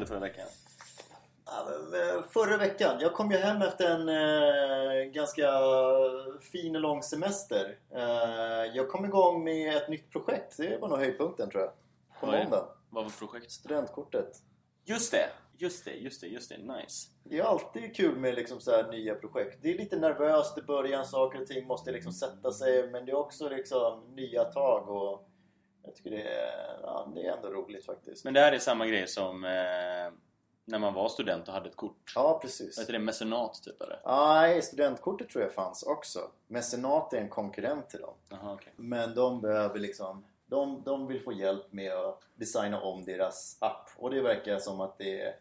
hände förra veckan? Förra veckan, jag kom ju hem efter en eh, ganska fin och lång semester. Eh, jag kom igång med ett nytt projekt. Det var nog höjdpunkten tror jag. På Oj. måndag. Vad var projektet? Studentkortet. Just det! Just det, just det, just det. Nice. Det är alltid kul med liksom så här nya projekt. Det är lite nervöst i början, saker och ting måste liksom sätta sig. Men det är också liksom nya tag och jag tycker det är, ja, det är ändå roligt faktiskt. Men det här är samma grej som eh, när man var student och hade ett kort. Ja, precis. Vad heter det? Mecenat typ eller? Nej, studentkortet tror jag fanns också. Mecenat är en konkurrent till dem. Jaha, okej. Men de behöver liksom de, de vill få hjälp med att designa om deras app och det verkar som att det är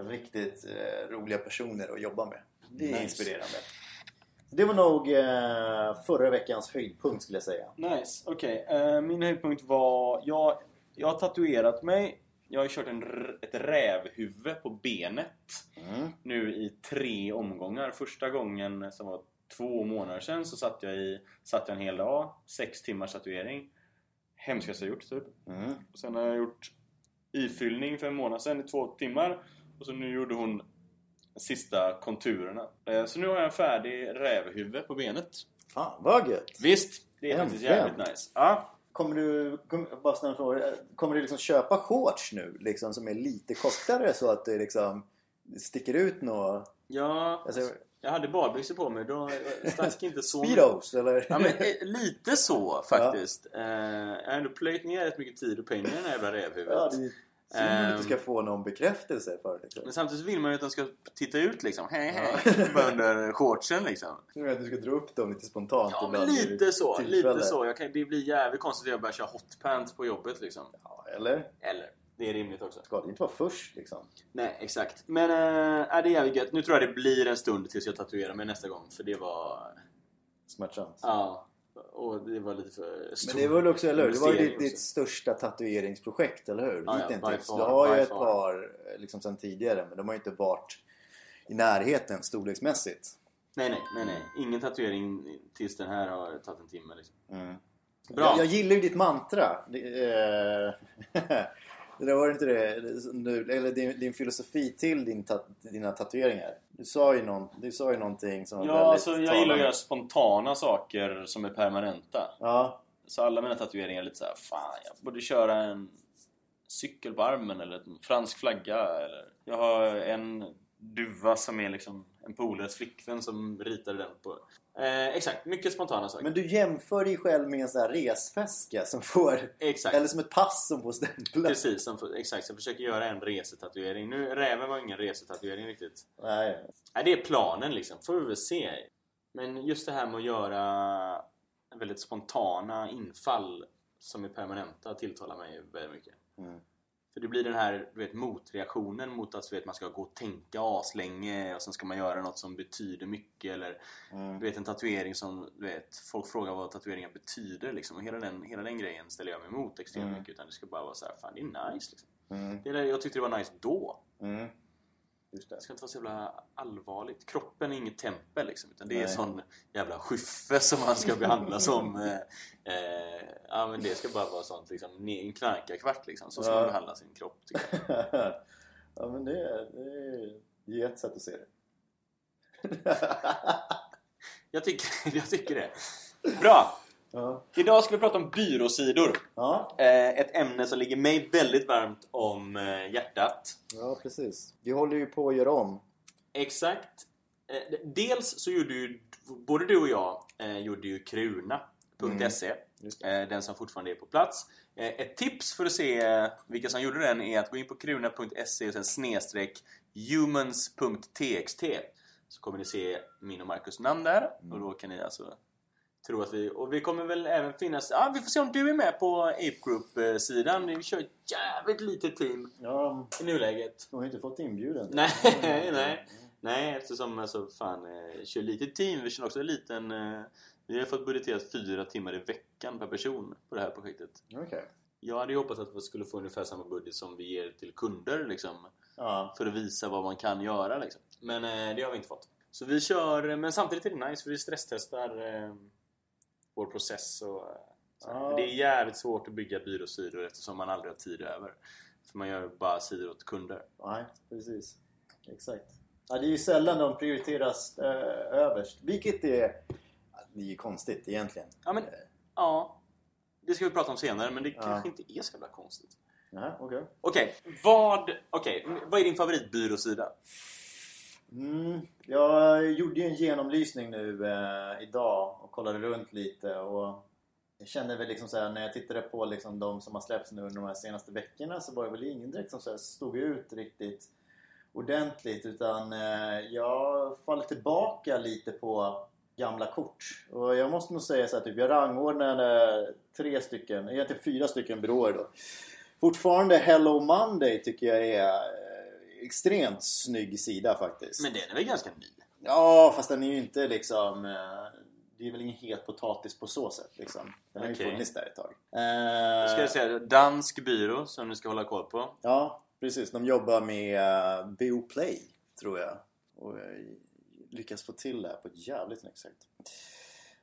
riktigt eh, roliga personer att jobba med. Det är Nice. inspirerande. Det var nog eh, förra veckans höjdpunkt skulle jag säga. Nice, okej. Eh, min höjdpunkt var... Jag, jag har tatuerat mig. Jag har kört en, ett rävhuvud på benet Mm. nu i tre omgångar. Första gången som var två månader sedan så satt jag, i, satt jag en hel dag. Sex timmars tatuering. Hemskaste jag gjort typ. Mm. Och sen har jag gjort ifyllning för en månad sedan i två timmar. Och så nu gjorde hon sista konturerna. Eh, Så nu har jag en färdig rävhuvud på benet. Fan vad gött! Visst, det är faktiskt Äntligen. jävligt nice. Ja. Kommer du, kom, bara snälla fråga, kommer du liksom köpa shorts nu liksom, som är lite kortare så att det liksom sticker ut något? Ja, Alltså, jag hade badbyxor på mig. Då stack inte så Speedos eller? Ja, men eh, lite så faktiskt. Eh, jag har ändå plöjt ner rätt mycket tid och pengar i det här jävla rävhuvudet. Ja, det är synd om du Ehm. inte ska få någon bekräftelse för det. Liksom. Men samtidigt vill man ju att de ska titta ut liksom. Hej Ja. hej. Bara under shortsen liksom. Nu vet att du ska dra upp dem lite spontant Ja men lite så. tillfälle. Lite så. Jag kan, det blir jävligt konstigt att jag börjar köra hotpants på jobbet liksom. Ja, eller? Eller? Det är rimligt också. Ska det inte vara först liksom? Nej, exakt. Men äh, är det är jävligt gött. Nu tror jag det blir en stund tills jag tatuerar mig nästa gång. För det var... Smärtsamt. Ja. Och det var lite för stort. Men det var väl också, eller hur? Det var ju ditt, ditt största tatueringsprojekt, eller hur? Ja, ja, by du far, har ju ett far. par liksom sen tidigare, men de har ju inte varit i närheten storleksmässigt. Nej, nej, nej, nej. Ingen tatuering tills den här har tagit en timme liksom. Mm. Bra. Jag, jag gillar ju ditt mantra. Det, eh, det där var inte det, nu, eller din, din filosofi till din ta, dina tatueringar. Du sa ju, någon, du sa ju någonting som var Ja, väldigt alltså jag gillar att talande. göra spontana saker som är permanenta. Ja, Så alla mina tatueringar är lite så här, fan jag borde köra en cykel på armen eller en fransk flagga eller... Jag har en duva som är liksom en polares flickvän som ritade den på... Eh, exakt, mycket spontana saker. men du jämför dig själv med en sån här resväska som får... exakt. Eller som ett pass som får stämpla. Precis, som, exakt. Så jag försöker göra en resetatuering. Nu, räven var ingen resetatuering riktigt. Nej. Nej, det är planen liksom. Får vi väl se. Men just det här med att göra väldigt spontana infall som är permanenta tilltalar mig väldigt mycket. Mm. För det blir den här du vet, motreaktionen mot att du vet, man ska gå och tänka aslänge och sen ska man göra något som betyder mycket eller Mm. du vet en tatuering som du vet, folk frågar vad tatueringar betyder liksom. Och hela den, hela den grejen ställer jag mig emot extremt Mm. mycket utan det ska bara vara så här, fan det är nice liksom. Mm. det är, det- Jag tyckte det var nice då. Mm. Det. Ska inte vara så jävla allvarligt. Kroppen är inget tempel liksom. Utan det är Nej. sån jävla skyffe som man ska behandla som... Eh, eh, ja men det ska bara vara sånt liksom, en knarkarkvart liksom. Så ska Ja. man behandla sin kropp tycker jag. ja men det är, det är det är ett sätt att se det. Jag tycker, jag tycker det. Bra! Ja. Idag ska vi prata om byråsidor. Ja. Eh, ett ämne som ligger mig väldigt varmt om eh, hjärtat. ja, precis. Vi håller ju på att göra om. Exakt. Eh, dels så gjorde ju både du och jag gjorde ju kruna.se. Eh, den som fortfarande är på plats. Ett tips för att se vilka som gjorde den är att gå in på kruna.se och sen snedstreck humans.txt så kommer ni se min och Marcus namn där och då kan ni alltså tro att vi... Och vi kommer väl även finnas... Ja, vi får se om du är med på Ape Group-sidan. Vi kör ett jävligt litet team Ja, i nuläget. de har ju inte fått inbjudan. Nej, nej. Nej, eftersom alltså fan, eh, kör litet team. Vi kör också en liten... Eh, vi har fått budgeterat fyra timmar i veckan per person på det här projektet. Okej. Jag hade ju hoppats att vi skulle få ungefär samma budget som vi ger till kunder liksom. Ja. För att visa vad man kan göra liksom. Men eh, det har vi inte fått. Så vi kör, men samtidigt är det nice för vi stresstestar eh, vår process och. Men det är jävligt svårt att bygga byråsidor eftersom man aldrig har tid över. För man gör bara sidor åt kunder. Nej, precis. Exakt. Ja, det är ju sällan de prioriteras eh, överst. Vilket är... Det är ju konstigt egentligen. Ja, men ja. Det ska vi prata om senare, men det Ja. kanske inte är så jävla konstigt. Okej. Okej, vad, okej, vad är din favoritbyråsida? Mm, jag gjorde ju en genomlysning nu eh, idag kollade runt lite och jag kände väl liksom så här, när jag tittade på liksom de som har släppts nu under de senaste veckorna så var det väl ingen direkt som så här stod ut riktigt ordentligt utan eh, jag faller tillbaka lite på gamla kort. Och jag måste nog säga så här, typ, jag rangordnade tre stycken, egentligen fyra stycken byråer då. Fortfarande Hello Monday tycker jag är eh, extremt snygg sida faktiskt. Men den är väl ganska ny? Ja, fast den är ju inte liksom... Det är väl ingen het potatis på så sätt liksom. Den har ju funnits där ett tag. Ska Eh, jag säga dansk byrå som ni ska hålla koll på. Ja, precis. De jobbar med uh, Beoplay, tror jag. Och jag lyckas få till det här på ett jävligt snyggt sätt.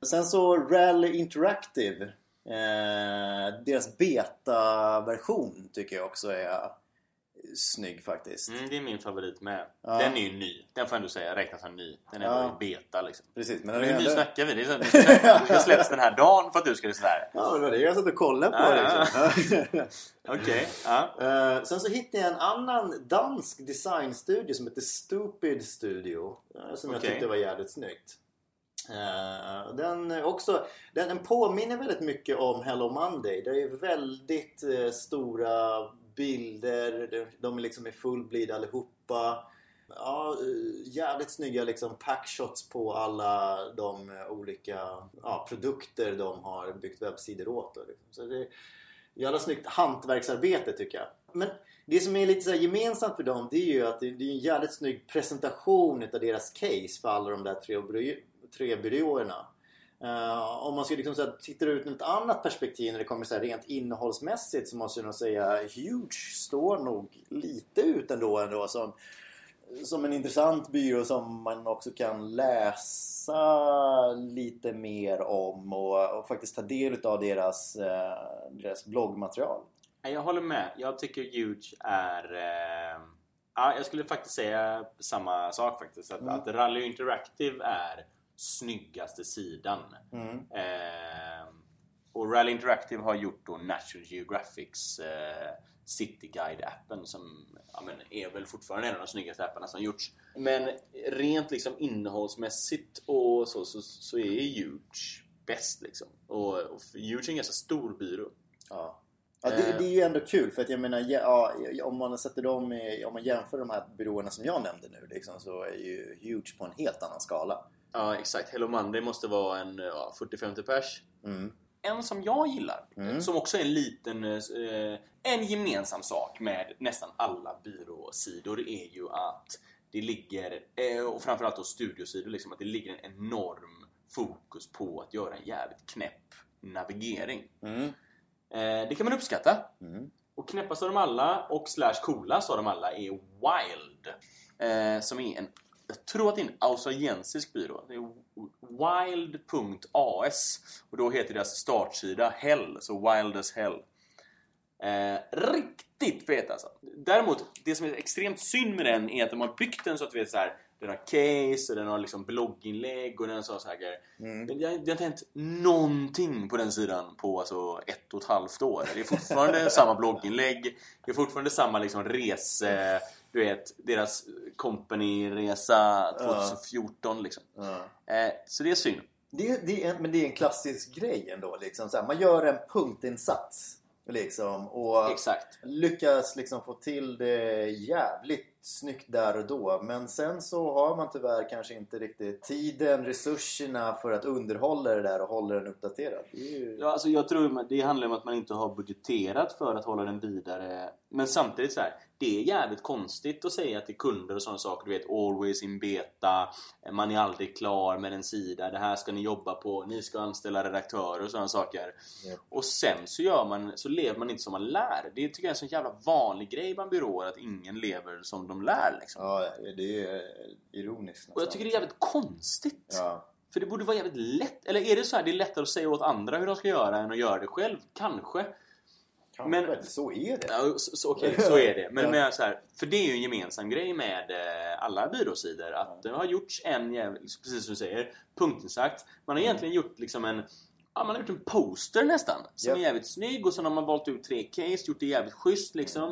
Sen så Rally Interactive. Eh, deras beta-version tycker jag också är snygg faktiskt. Mm, det är min favorit med. Ja. Den är ju ny. Den får jag ändå säga räknas som ny. Den är Ja. i beta liksom. Precis, men Men hur ny ändå... snackar vi? Det är så, det släpps den här dagen för att du ska sådär. Ja, det var det jag satt och kollade på. Ja, ja, liksom. Okej, ja. Eh, sen så hittade jag en annan dansk designstudio som heter Stupid Studio. eh, som jag Okej. tyckte var jävligt snyggt. Eh, den, också, den, den påminner väldigt mycket om Hello Monday. Det är väldigt eh, stora bilder. De, är liksom i full bleed allihopa. Ja, jävligt snygga liksom packshots på alla de olika ja, produkter de har byggt webbsidor åt. Liksom. Så det, Jävla snyggt hantverksarbete tycker jag. Men det som är lite så här gemensamt för dem det är ju att det är en jävligt snygg presentation utav deras case för alla de där tre, tre byråerna. Eh, om man ska liksom här, titta ut ur ett annat perspektiv när det kommer så här rent innehållsmässigt så måste jag nog säga Huge står nog lite ut ändå, ändå som, som en intressant byrå som man också kan läsa lite mer om och, och faktiskt ta del av deras, eh, deras bloggmaterial. Jag håller med. Jag tycker Huge är... Eh, ja, jag skulle faktiskt säga samma sak faktiskt. Att, Mm. att Rally Interactive är snyggaste sidan. Mm. Eh, och Rally Interactive har gjort då National Geographics eh, City Guide-appen som ja, men är väl fortfarande en av de snyggaste apparna som gjorts. Men rent liksom innehållsmässigt och så, så, så är Huge bäst liksom. Och, och Huge är en ganska stor byrå. Ja. Ja, det, det är ju ändå kul för att jag menar ja, om man sätter dem i, om man jämför de här byråerna som jag nämnde nu liksom, så är ju Huge på en helt annan skala. Ja, exakt. Hello Monday måste vara en ja, 40-50 pers. Mm. En som jag gillar, Mm. som också är en liten, eh, en gemensam sak med nästan alla byråsidor är ju att det ligger, eh, och framförallt då studiosidor, liksom, att det ligger en enorm fokus på att göra en jävligt knäpp navigering. Mm. Eh, det kan man uppskatta. Mm. Och knäppast av dem alla och slash coolast av dem alla är Wild. Eh, som är en, jag tror att det är en australiensisk byrå. Det är wild.as och då heter deras startsida Hell, så Wild as Hell. Eh, riktigt fet alltså. Däremot, det som är extremt synd med den är att de har byggt den så att du vet så här. Den har case och den har liksom blogginlägg och den har så så här grejer. Mm. Det, det, har- inte hänt någonting på den sidan på alltså ett och ett halvt år. Det är fortfarande samma blogginlägg. Det är fortfarande samma liksom rese... Du vet, deras company-resa 2014 liksom. Ja. Eh, så det är synd. Det, det är, men det är en klassisk grej ändå. Liksom. Här, man gör en punktinsats liksom, och Exakt. lyckas liksom, få till det jävligt snyggt där och då. Men sen så har man tyvärr kanske inte riktigt tiden, resurserna för att underhålla det där och hålla den uppdaterad. Det ju... Ja, alltså jag tror det handlar om att man inte har budgeterat för att hålla den vidare. Men samtidigt så här, det är jävligt konstigt att säga till kunder och sådana saker. Du vet, always in beta. Man är aldrig klar med en sida. Det här ska ni jobba på. Ni ska anställa redaktörer och sådana saker. Ja. Och sen så gör man, så lever man inte som man lär. Det tycker jag är en sån jävla vanlig grej bland byråer. Att ingen lever som de lär liksom. Ja, det är ironiskt Och jag tycker det är jävligt konstigt. Ja. För det borde vara jävligt lätt. Eller är det så här, det är lättare att säga åt andra hur de ska göra än att göra det själv? Kanske. Kanske, Men- så är det. Ja, så, så, okej, så är det. Men Ja. med så här, för det är ju en gemensam grej med eh, alla byråsidor. Att det har gjorts en jävla, precis som du säger, punktinsats. Man har Mm. egentligen gjort liksom en Ja, man har gjort en poster nästan som Japp. är jävligt snygg och sen har man valt ut tre case, gjort det jävligt schysst liksom.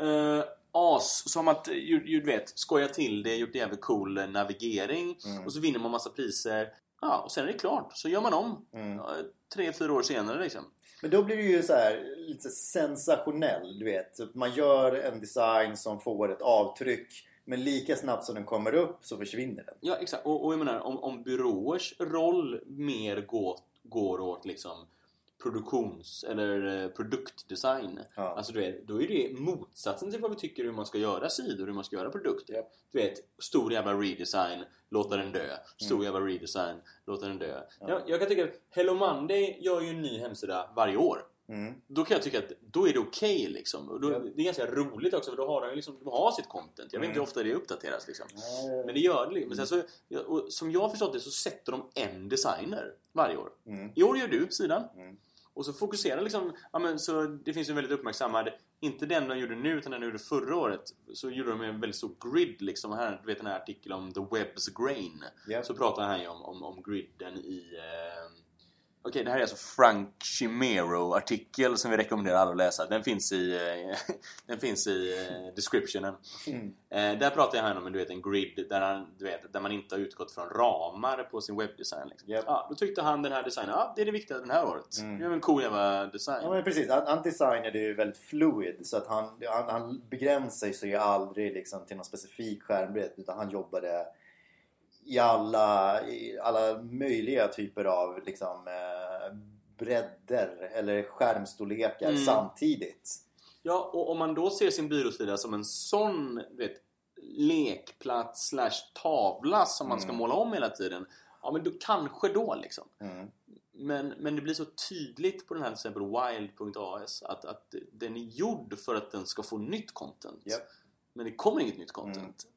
Eh, as, som att, du vet, skoja till det, gjort det jävligt cool eh, navigering Mm. och så vinner man massa priser. Ja, och sen är det klart. Så gör man om. Mm. Tre, fyra år senare liksom. Men då blir det ju så här lite sensationell, du vet. Typ, man gör en design som får ett avtryck men lika snabbt som den kommer upp så försvinner den. Ja, exakt. Och, och jag menar, om, om byråers roll mer går, går åt liksom produktions eller eh, produktdesign. Ja. Alltså du vet, då är det motsatsen till vad vi tycker hur man ska göra sidor, hur man ska göra produkter. Japp. Du vet, stor jävla redesign, låta den dö. Stor Mm. jävla redesign, låta den dö. Ja. Jag, jag kan tycka att Hello Monday gör ju en ny hemsida varje år. Mm. Då kan jag tycka att då är det okej liksom. Och då, Ja. Det är ganska roligt också för då har de, liksom, de har sitt content. Jag vet inte hur Mm. ofta det uppdateras liksom. Ja, Men det gör det. liksom. Men sen så, ja, som jag har förstått det så sätter de en designer varje år. Mm. I år gör du sidan. Och så fokuserar liksom... Ja, men, så det finns ju en väldigt uppmärksammad... Inte den de gjorde nu utan den de gjorde förra året. Så gjorde de en väldigt stor grid liksom. Här, du vet den här artikeln om The Web's Grain. Japp. Så pratar han ju om, om, om griden i... Eh, Okej, det här är alltså Frank Chimero artikel som vi rekommenderar alla att läsa. Den finns i, eh, den finns i eh, descriptionen. Mm. Eh, där pratar han om du vet, en grid där, han, du vet, där man inte har utgått från ramar på sin webbdesign. Liksom. Japp. Ja, då tyckte han den här designen, ja, det är det viktiga den här året. Mm. Det är en cool jävla design. Ja men precis, han, designade ju väldigt fluid så att han, han, han begränsar sig ju aldrig liksom till någon specifik skärmbredd utan han jobbade i alla, i alla möjliga typer av liksom, eh, bredder eller skärmstorlekar Mm. samtidigt. Ja, och om man då ser sin byråsida som en sån vet, lekplats slash tavla som man ska Mm. måla om hela tiden. Ja, men då kanske då liksom. Mm. Men, men det blir så tydligt på den här till exempel wild.as att, att den är gjord för att den ska få nytt content. Japp. Men det kommer inget nytt content. Mm.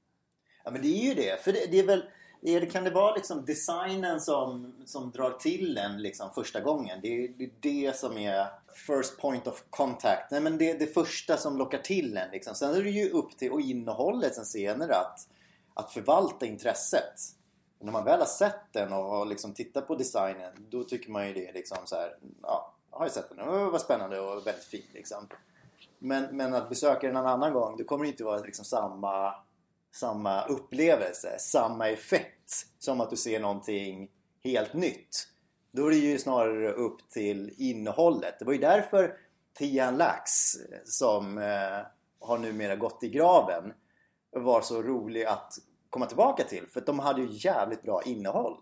Ja men det är ju det. För det, det är väl är det, kan det vara liksom designen som, som drar till en liksom första gången? Det är det, är det som är first point of contact. Nej, men det är det första som lockar till en. Liksom. Sen är det ju upp till och innehållet sen senare att, att förvalta intresset. Och när man väl har sett den och har liksom tittat på designen då tycker man ju det är liksom så här, ja, jag har ju sett den och spännande och väldigt fin liksom. Men, men att besöka den en annan gång, då kommer det inte vara liksom samma, samma upplevelse, samma effekt som att du ser någonting helt nytt. Då är det ju snarare upp till innehållet. Det var ju därför Tian Lax, som eh, har numera gått i graven, var så rolig att komma tillbaka till. För att de hade ju jävligt bra innehåll.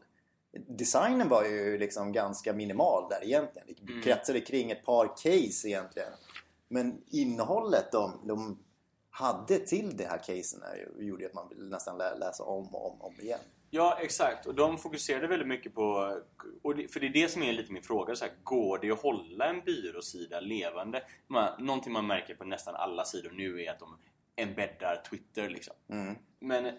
Designen var ju liksom ganska minimal där egentligen. Det Mm. kretsade kring ett par case egentligen. Men innehållet de, de hade till de här casen gjorde att man nästan lä- läsa om och om, om igen. Ja, exakt. Och de fokuserade väldigt mycket på... Och det, för det är det som är lite min fråga. Så här, går det att hålla en byråsida levande? Man, någonting man märker på nästan alla sidor nu är att de embeddar Twitter. Liksom. Mm. Men det-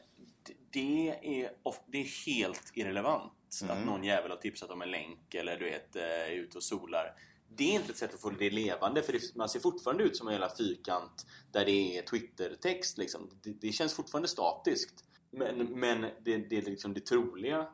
det är, det är helt irrelevant Mm. att någon jävel har tipsat om en länk eller du vet, eh, är ute och solar. Det är inte ett sätt att få det levande för det, man ser fortfarande ut som en jävla fyrkant där det är Twitter-text. Liksom. Det, det känns fortfarande statiskt. Men, men det, det är liksom det troliga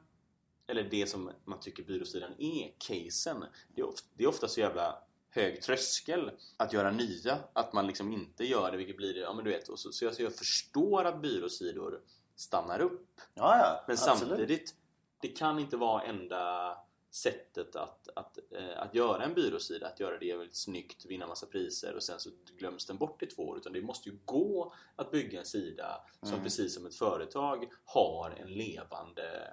eller det som man tycker byråsidan är, casen. Det är, ofta, det är ofta så jävla hög tröskel att göra nya. Att man liksom inte gör det, vilket blir det, ja men du vet. Och så, så, jag, så jag förstår att byråsidor stannar upp. Ja, ja. Men absolut. samtidigt, det kan inte vara enda sättet att, att, eh, att göra en byråsida, att göra det väldigt snyggt, vinna massa priser och sen så glöms den bort i två år. Utan det måste ju gå att bygga en sida som Mm. precis som ett företag har en levande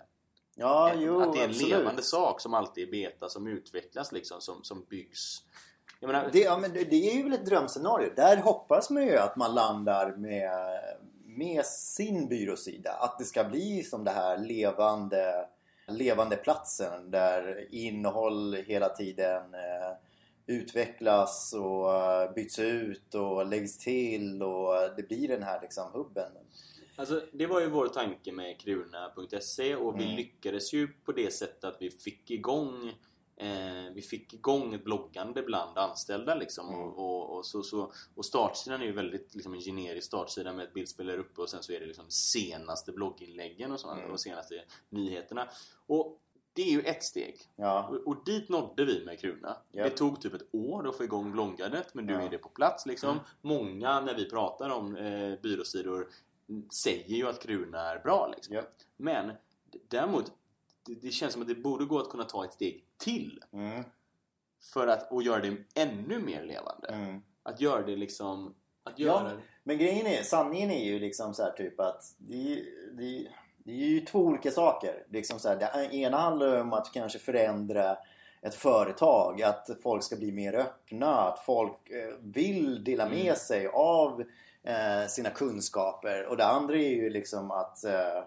Ja, en- jo, att det är en absolut. levande sak som alltid är beta, som utvecklas liksom, som, som byggs. Menar, Det, ja, men det, det är ju väl ett drömscenario. Där hoppas man ju att man landar med, med sin byråsida. Att det ska bli som det här levande, levande platsen där innehåll hela tiden eh, utvecklas och eh, byts ut och läggs till och det blir den här liksom hubben. Alltså, det var ju vår tanke med kruna.se och vi Mm. lyckades ju på det sättet att vi fick igång Eh, vi fick igång bloggande bland anställda liksom. Mm. Och, och, och, så, så, och startsidan är ju väldigt liksom, en generisk startsida med ett bildspel uppe och sen så är det liksom senaste blogginläggen och, sånt, Mm. och senaste nyheterna. Och det är ju ett steg. Ja. Och, och dit nådde vi med Kruna. Ja. Det tog typ ett år att få igång bloggandet men nu Ja. är det på plats liksom. Mm. Många när vi pratar om eh, byråsidor säger ju att Kruna är bra liksom. Ja. Men däremot det, det känns som att det borde gå att kunna ta ett steg till Mm. för att och göra det ännu mer levande. Mm. Att göra det liksom att Ja. göra Men grejen är, sanningen är ju liksom så här typ att det, det, det är ju två olika saker. Liksom så här, det ena handlar om att kanske förändra ett företag, att folk ska bli mer öppna, att folk eh, vill dela med Mm. sig av eh, sina kunskaper. Och det andra är ju liksom att eh,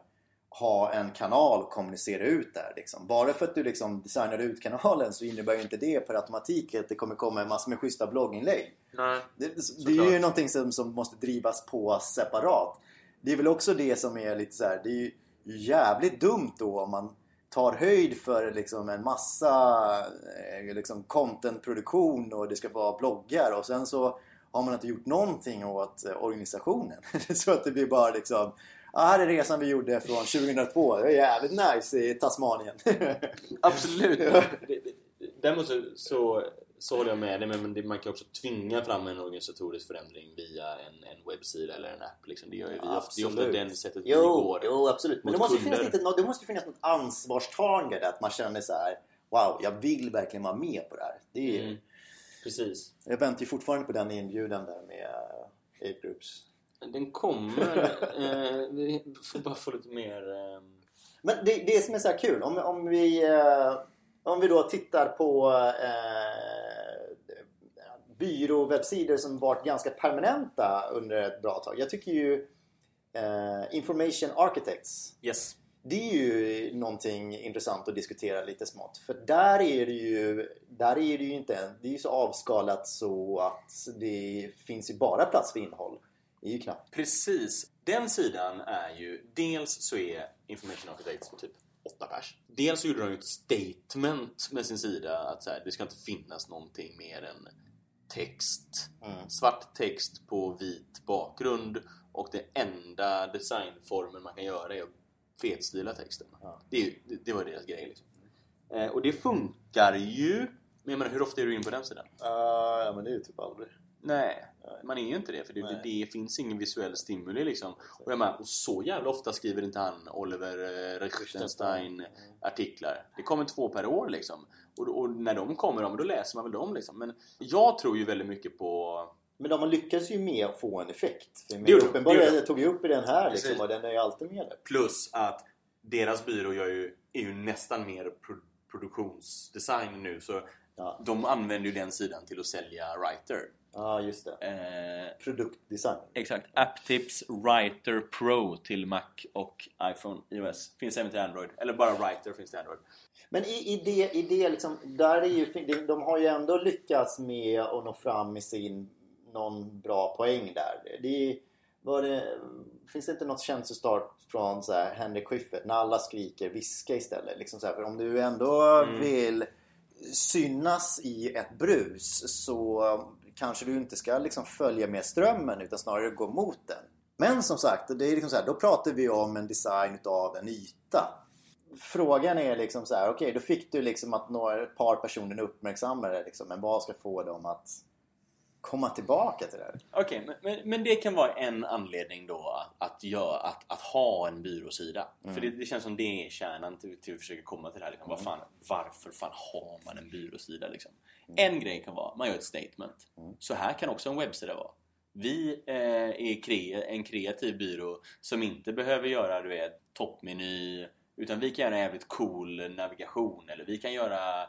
ha en kanal och kommunicera ut där. Liksom. Bara för att du liksom designar ut kanalen så innebär ju inte det per automatik att det kommer komma en massa med schyssta blogginlägg. Nej. Det, det är ju någonting som, som måste drivas på separat. Det är väl också det som är lite så här. Det är ju jävligt dumt då om man tar höjd för liksom en massa eh, liksom contentproduktion och det ska vara bloggar och sen så har man inte gjort någonting åt eh, organisationen. så att det blir bara liksom Ja, här är resan vi gjorde från 2002. Det var jävligt nice i Tasmanien. Absolut! Ja. Däremot så, så, så håller jag med dig, men man kan också tvinga fram en organisatorisk förändring via en, en webbsida eller en app. Liksom. Det, gör ju vi ofta, det är ofta den sättet vi Jo, går. jo absolut. Men det måste, finnas kunder. lite, nå- det måste finnas något ansvarstagande. Att man känner så här: Wow, jag vill verkligen vara med på det här. Det är, Mm. Precis. Jag väntar ju fortfarande på den inbjudan där med uh, Ape Groups. Den kommer... eh, vi får bara få lite mer... Eh, Men det, det som är så här kul, om, om, vi, eh, om vi då tittar på eh, byråwebbsidor som varit ganska permanenta under ett bra tag. Jag tycker ju eh, Information Architects yes. Det är ju någonting intressant att diskutera lite smått. För där är det ju, där är det ju inte, det är ju så avskalat så att det finns ju bara plats för innehåll. Är ju knappt. Precis. Den sidan är ju... Dels så är Information Architects typ åtta pers. Dels så gjorde de ju ett statement med sin sida att så här, det ska inte finnas någonting mer än text. Mm. Svart text på vit bakgrund och det enda designformen man kan göra är att fetstila texten. Ja. Det, det, det var deras grej liksom. Eh, och det funkar ju. Men jag menar, hur ofta är du in på den sidan? ja men det är ju typ aldrig. Nej, man är ju inte det för det, det, det finns ingen visuell stimuli liksom. Och, jag menar, och så jävla ofta skriver inte han Oliver eh, Rechtenstein artiklar. Det kommer två per år liksom. Och, och när de kommer, då läser man väl dem liksom. Men jag tror ju väldigt mycket på... Men de lyckas ju med att få en effekt. Uppenbarligen, tog ju upp i den här liksom, och den är ju alltid med där. Plus att deras byrå gör ju, är ju nästan mer pro, produktionsdesign nu. Så Ja, de använder ju den sidan till att sälja Writer. Ja just det. Eh, Produktdesign. Exakt. AppTips Writer Pro till Mac och iPhone iOS. Finns även till Android. Eller bara Writer finns till Android. Men i, i det, i det liksom, där är ju, de- har ju ändå lyckats med att nå fram med sin någon bra poäng där. Det var det, finns det inte något känselstark från så här Henrik Schyffert när alla skriker viska istället? Liksom så här, för om du ändå Mm. vill synas i ett brus så kanske du inte ska liksom följa med strömmen utan snarare gå mot den. Men som sagt, det är liksom så här, då pratar vi om en design av en yta. Frågan är liksom så här, okej då fick du liksom att några, ett par personer uppmärksammar det liksom, men vad ska få dem att komma tillbaka till det här? Okej, men, men, men det kan vara en anledning då att, att, göra, att, att ha en byråsida. För det, det känns som det är kärnan till, till att försöka komma till det här. Liksom. Vad fan, varför fan har man en byråsida? Liksom? En grej kan vara, man gör ett statement. Så här kan också en webbsida vara. Vi eh, är kre en kreativ byrå som inte behöver göra du vet, toppmeny utan vi kan göra en jävligt cool navigation eller vi kan göra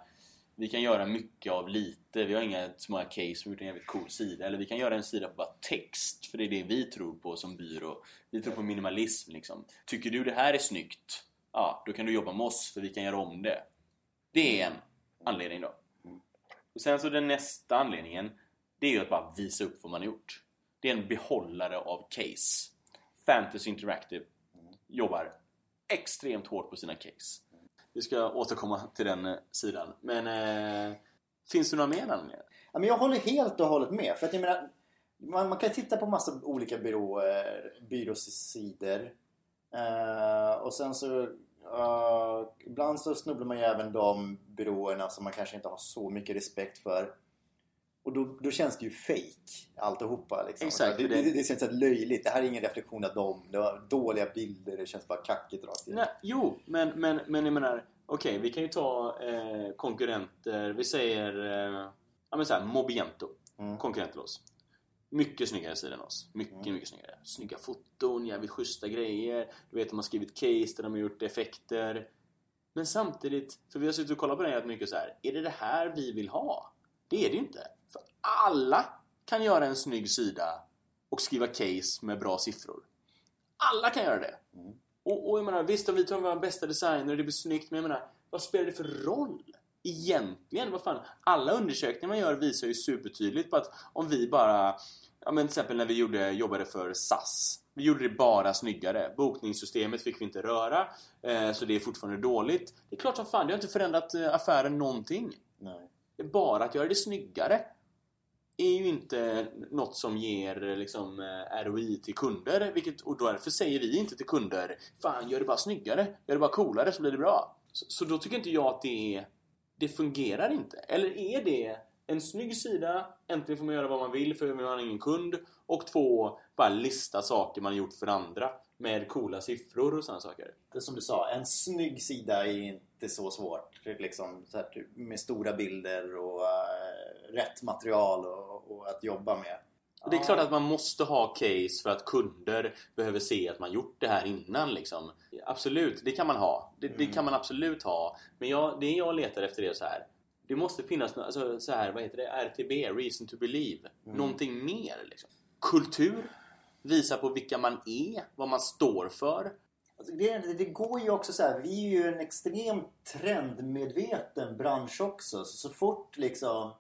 vi kan göra mycket av lite. Vi har inga så många case, vi har gjort en jävligt cool sida. Eller vi kan göra en sida på bara text, för det är det vi tror på som byrå. Vi tror på minimalism liksom. Tycker du det här är snyggt? Ja, då kan du jobba med oss, för vi kan göra om det. Det är en anledning då. Och sen så den nästa anledningen, det är ju att bara visa upp vad man har gjort. Det är en behållare av case. Fantasy Interactive jobbar extremt hårt på sina case. Vi ska återkomma till den eh, sidan. Men eh, finns det några mer anledningar? Ja, men jag håller helt och hållet med. För att jag menar, man, man kan titta på massa olika byråer, byråsidor. Eh, och sen så eh, ibland så snubblar man ju även de byråerna som man kanske inte har så mycket respekt för. Och då, då känns det ju fake alltihopa. Liksom. Exakt, det, det, det- det, känns så löjligt. Det här är ingen reflektion av dem. Det var dåliga bilder. Det känns bara kackigt rakt. Nej, jo, men, men, men jag menar, okej, vi kan ju ta eh, konkurrenter. Vi säger, eh, ja men såhär, Mobiento. Mm. Konkurrent till oss. Mycket snyggare sida än oss. Mycket, Mm. mycket snyggare. Snygga foton, jävligt schyssta grejer. Du vet, de har skrivit case där de har gjort effekter. Men samtidigt, för vi har suttit och kollat på det rätt mycket så här. Är det det här vi vill ha? Det är det ju inte. Alla kan göra en snygg sida och skriva case med bra siffror. Alla kan göra det. Mm. Och, och jag menar, visst, vi tar våra bästa designer och det blir snyggt, men jag menar, vad spelar det för roll? Egentligen, vad fan? Alla undersökningar man gör visar ju supertydligt på att om vi bara... Ja men till exempel när vi gjorde, jobbade för SAS. Vi gjorde det bara snyggare. Bokningssystemet fick vi inte röra, eh, så det är fortfarande dåligt. Det är klart som fan, det har inte förändrat eh, affären någonting. Nej. Det är bara att göra det snyggare är ju inte något som ger liksom, eh, ROI till kunder. Vilket, och därför säger vi inte till kunder Fan, gör det bara snyggare, gör det bara coolare så blir det bra. Så, så då tycker inte jag att det. Det fungerar inte. Eller är det en snygg sida, äntligen får man göra vad man vill för man har ingen kund. Och två, bara lista saker man gjort för andra med coola siffror och sådana saker. Det som du sa, en snygg sida är inte så svårt. Liksom, så här, typ, med stora bilder och eh, rätt material och, och att jobba med. Och det är klart att man måste ha case för att kunder behöver se att man gjort det här innan. Liksom. Absolut, det kan man ha. Det, det kan man absolut ha. Men jag, det jag letar efter är så här. Det måste finnas alltså, så här, vad heter det? RTB, Reason to Believe. Någonting mer. Liksom. Kultur. Visa på vilka man är, vad man står för. Alltså, det, det går ju också så här, vi är ju en extremt trendmedveten bransch också. Så, så fort liksom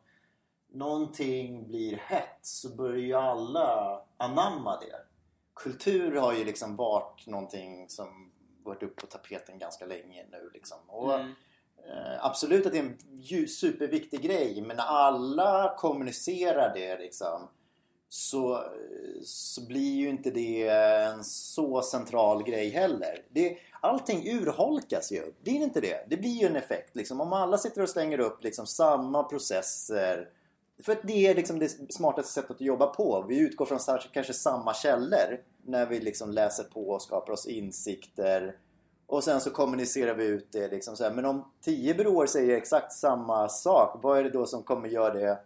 någonting blir hett så börjar ju alla anamma det. Kultur har ju liksom varit någonting som varit upp på tapeten ganska länge nu liksom. Och, Mm. Eh, absolut att det är en superviktig grej men när alla kommunicerar det liksom så, så blir ju inte det en så central grej heller. Det, allting urholkas ju. Det är inte det. Det blir ju en effekt. Liksom. Om alla sitter och slänger upp liksom, samma processer för att det är liksom det smartaste sättet att jobba på. Vi utgår från kanske samma källor när vi liksom läser på och skapar oss insikter. Och sen så kommunicerar vi ut det. Liksom så här. Men om tio byråer säger exakt samma sak, vad är det då som kommer göra det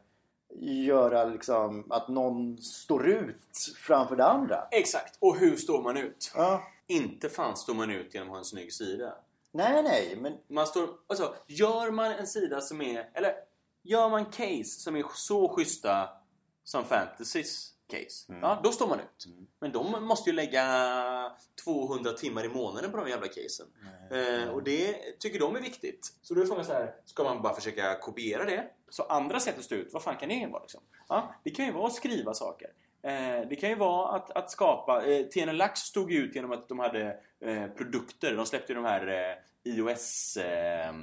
göra liksom att någon står ut framför det andra? Exakt. Och hur står man ut? Ja. Inte fan står man ut genom att ha en snygg sida. Nej, nej, men Man står, alltså, gör man en sida som är, eller gör man case som är så schyssta som Fantasys case, ja, då står man ut. Men de måste ju lägga 200 timmar i månaden på de jävla casen. Eh, och det tycker de är viktigt. Så då är frågan så här, ska man bara försöka kopiera det? Så andra sätt att stå ut, vad fan kan det vara liksom? Ja, det kan ju vara att skriva saker. Eh, det kan ju vara att, att skapa... Eh, TN Lax stod ju ut genom att de hade eh, produkter. De släppte ju de här eh, iOS eh,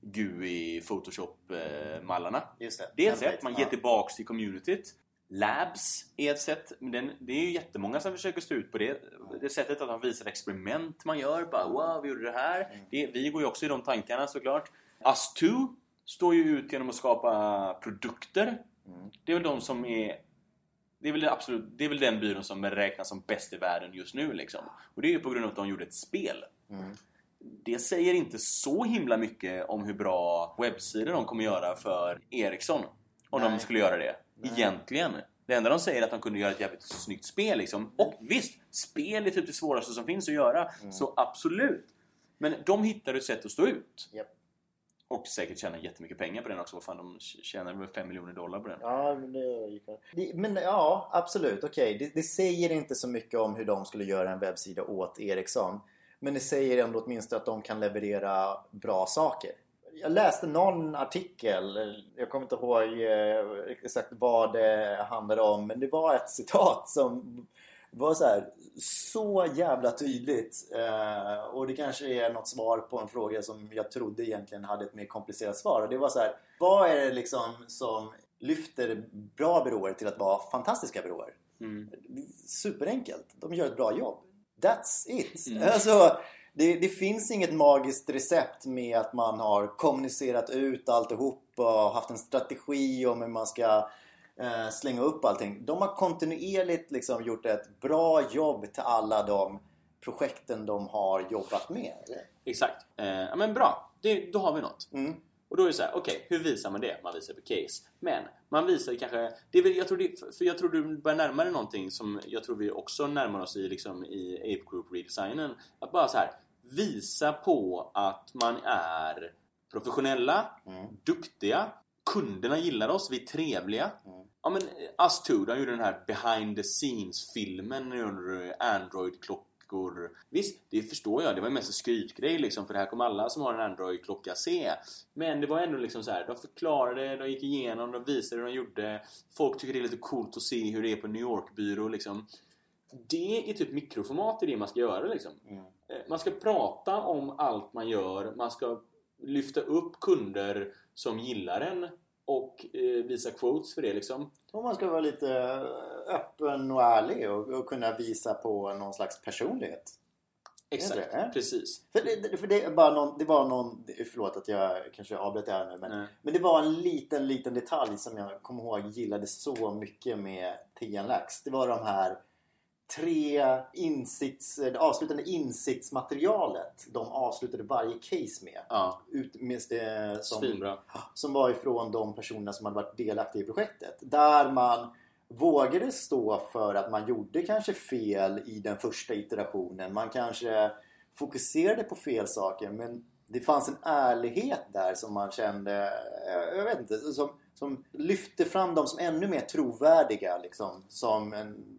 GUI Photoshop-mallarna. just det. Är ett sätt, man ger tillbaks till communityt. Labs är ett sätt, men den, det är ju jättemånga som försöker stå ut på det. Det sättet att man visar experiment man gör. Bara wow, vi gjorde det här. Det, vi går ju också i de tankarna såklart. Us2 står ju ut genom att skapa produkter. Det är väl de som är det är, väl det, absolut, det är väl den byrån som räknas som bäst i världen just nu. Liksom. Och det är ju på grund av att de gjorde ett spel. Det säger inte så himla mycket om hur bra webbsidor de kommer göra för Ericsson. Om de Nej. skulle göra det. Egentligen. Det enda de säger är att de kunde göra ett jävligt snyggt spel. Liksom. Och visst, spel är typ det svåraste som finns att göra. Så absolut. Men de hittar ett sätt att stå ut. Japp. Och säkert tjäna jättemycket pengar på den också. Vad fan, de tjänar väl 5 miljoner dollar på den. Ja, men det gick det, Men ja, absolut. Okej, det, det säger inte så mycket om hur de skulle göra en webbsida åt Ericsson. Men det säger ändå åtminstone att de kan leverera bra saker. Jag läste någon artikel, jag kommer inte ihåg eh, exakt vad det handlade om, men det var ett citat som var så här, så jävla tydligt. Eh, och det kanske är något svar på en fråga som jag trodde egentligen hade ett mer komplicerat svar. Och det var så här, vad är det liksom som lyfter bra byråer till att vara fantastiska byråer? Mm. Superenkelt. De gör ett bra jobb. That's it. Mm. Alltså, det, det finns inget magiskt recept med att man har kommunicerat ut alltihop och haft en strategi om hur man ska eh, slänga upp allting. De har kontinuerligt liksom gjort ett bra jobb till alla de projekten de har jobbat med. Exakt. Eh, ja, men bra. Det, då har vi något. Mm. Och då är det så här, okej, hur visar man det? Man visar på case. Men man visar kanske... Det väl, jag, tror det, för jag tror du börjar närma dig någonting som jag tror vi också närmar oss i, liksom, i Ape Group redesignen. Att bara så här, visa på att man är professionella, Mm. duktiga, kunderna gillar oss, vi är trevliga. Mm. Ja men Us Two, de gjorde den här behind the scenes-filmen under Android-klockor. Visst, det förstår jag. Det var mest en skrytgrej liksom, för det här kommer alla som har en Android-klocka se. Men det var ändå liksom så här, de förklarade, de gick igenom, de visade hur de gjorde. Folk tycker det är lite coolt att se hur det är på New York-byrå liksom. Det är typ mikroformat i det man ska göra liksom. Mm. Eh, Man ska prata om allt man gör. Man ska lyfta upp kunder som gillar en och eh, visa quotes för det liksom. Och man ska vara lite öppen och ärlig och, och kunna visa på någon slags personlighet. Exakt, det, eh? precis. För det, för det, är bara någon, det var någon... Förlåt att jag kanske avbröt det här nu. Men, Nej. men det var en liten, liten detalj som jag kommer ihåg gillade så mycket med TNLax. Det var de här tre insikts, det avslutande insiktsmaterialet de avslutade varje case med. Ja, Ut med eh, som, svinbra. som var ifrån de personerna som hade varit delaktiga i projektet. Där man vågade stå för att man gjorde kanske fel i den första iterationen. Man kanske fokuserade på fel saker men det fanns en ärlighet där som man kände, eh, jag vet inte, som, som lyfte fram dem som ännu mer trovärdiga liksom. Som en,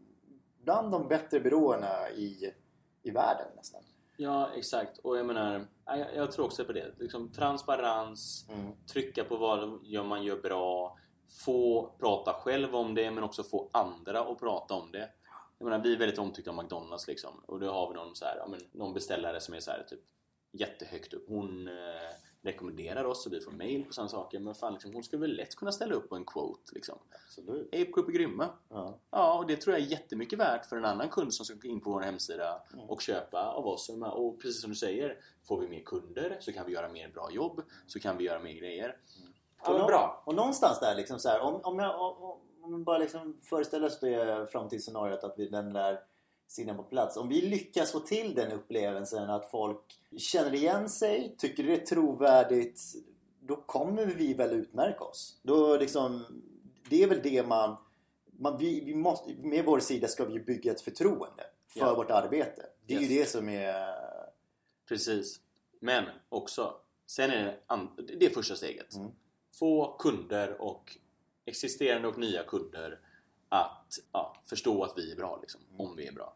bland de bättre byråerna i, i världen nästan. Ja, exakt. Och jag menar, jag, jag tror också på det. Liksom, transparens, Mm. trycka på vad gör man gör bra, få prata själv om det men också få andra att prata om det. Jag menar, vi är väldigt omtyckta av McDonalds liksom. Och då har vi någon, så här, ja, men, någon beställare som är så här, typ jättehögt upp. Hon eh, rekommenderar oss och vi får mail på sådana saker. Men fan, liksom, hon skulle väl lätt kunna ställa upp på en quote liksom. Absolut. Ape Group är grymma. Ja. Ja, och det tror jag är jättemycket värt för en annan kund som ska gå in på vår hemsida Mm. och köpa av oss. Och precis som du säger, får vi mer kunder så kan vi göra mer bra jobb, så kan vi göra mer grejer. Men och, bra. och någonstans där liksom så här, om, om, jag, om, om man bara liksom föreställer oss det framtidsscenariot att vi den där sidan på plats. Om vi lyckas få till den upplevelsen att folk känner igen sig, tycker det är trovärdigt, då kommer vi väl utmärka oss. Då liksom, det är väl det man, man vi, vi måste, med vår sida ska vi bygga ett förtroende för Ja. vårt arbete. Det är Yes. ju det som är... Precis. Men också, sen är det, det är första steget. Mm. Få kunder och existerande och nya kunder att ja, förstå att vi är bra, liksom, Mm. om vi är bra.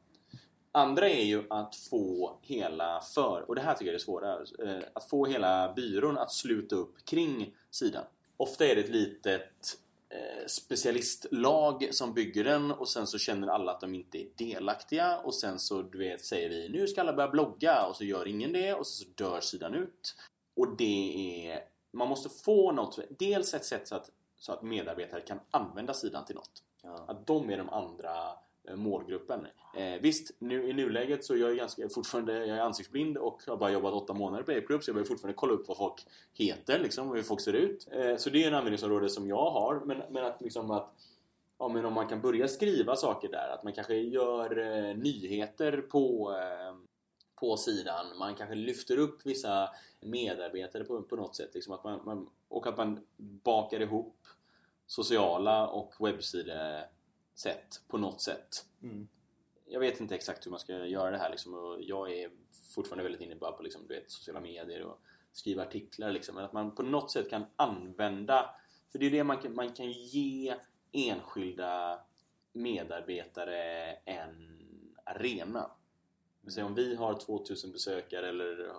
Andra är ju att få hela för, och det här tycker jag är det svåra, eh, att få hela byrån att sluta upp kring sidan. Ofta är det ett litet eh, specialistlag som bygger den och sen så känner alla att de inte är delaktiga och sen så du vet, säger vi nu ska alla börja blogga och så gör ingen det och så, så dör sidan ut. Och det är... Man måste få något, dels ett sätt så att, så att medarbetare kan använda sidan till något. Ja. Att de är de andra Eh, målgruppen. Eh, visst, nu, i nuläget så är jag ganska, fortfarande jag är ansiktsblind och har bara jobbat åtta månader på Ape Group så jag behöver fortfarande kolla upp vad folk heter liksom, och hur folk ser ut. Eh, så det är en användningsområde som jag har. Men, men att liksom att Ja, men om man kan börja skriva saker där, att man kanske gör eh, nyheter på, eh, på sidan. Man kanske lyfter upp vissa medarbetare på, på något sätt. Liksom att man, man, och att man bakar ihop sociala och webbsidesätt på något sätt. Mm. Jag vet inte exakt hur man ska göra det här liksom, och jag är fortfarande väldigt inne bara på liksom, du vet, sociala medier och skriva artiklar. Liksom, men att man på något sätt kan använda, för det är det man kan, man kan ge enskilda medarbetare en arena. Säga om vi har 2000 besökare eller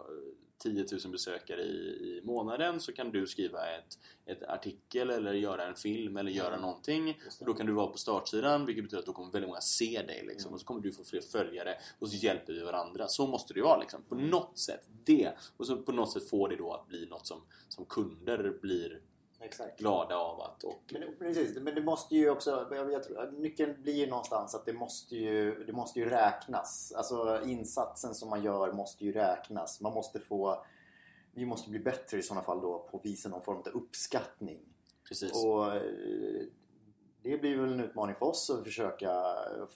10 000 besökare i, i månaden så kan du skriva ett, ett artikel eller göra en film eller göra någonting. Och då kan du vara på startsidan vilket betyder att då kommer väldigt många se dig liksom. Mm. och så kommer du få fler följare och så hjälper vi varandra. Så måste det ju vara liksom. På något sätt. Det. Och så på något sätt får det då att bli något som, som kunder blir Exakt. glada av att och Men, precis, men det måste ju också... Jag, tror, nyckeln blir ju någonstans att det måste ju, det måste ju räknas. Alltså insatsen som man gör måste ju räknas. Man måste få... Vi måste bli bättre i sådana fall då på att visa någon form av uppskattning. precis. Och eh, det blir väl en utmaning för oss att försöka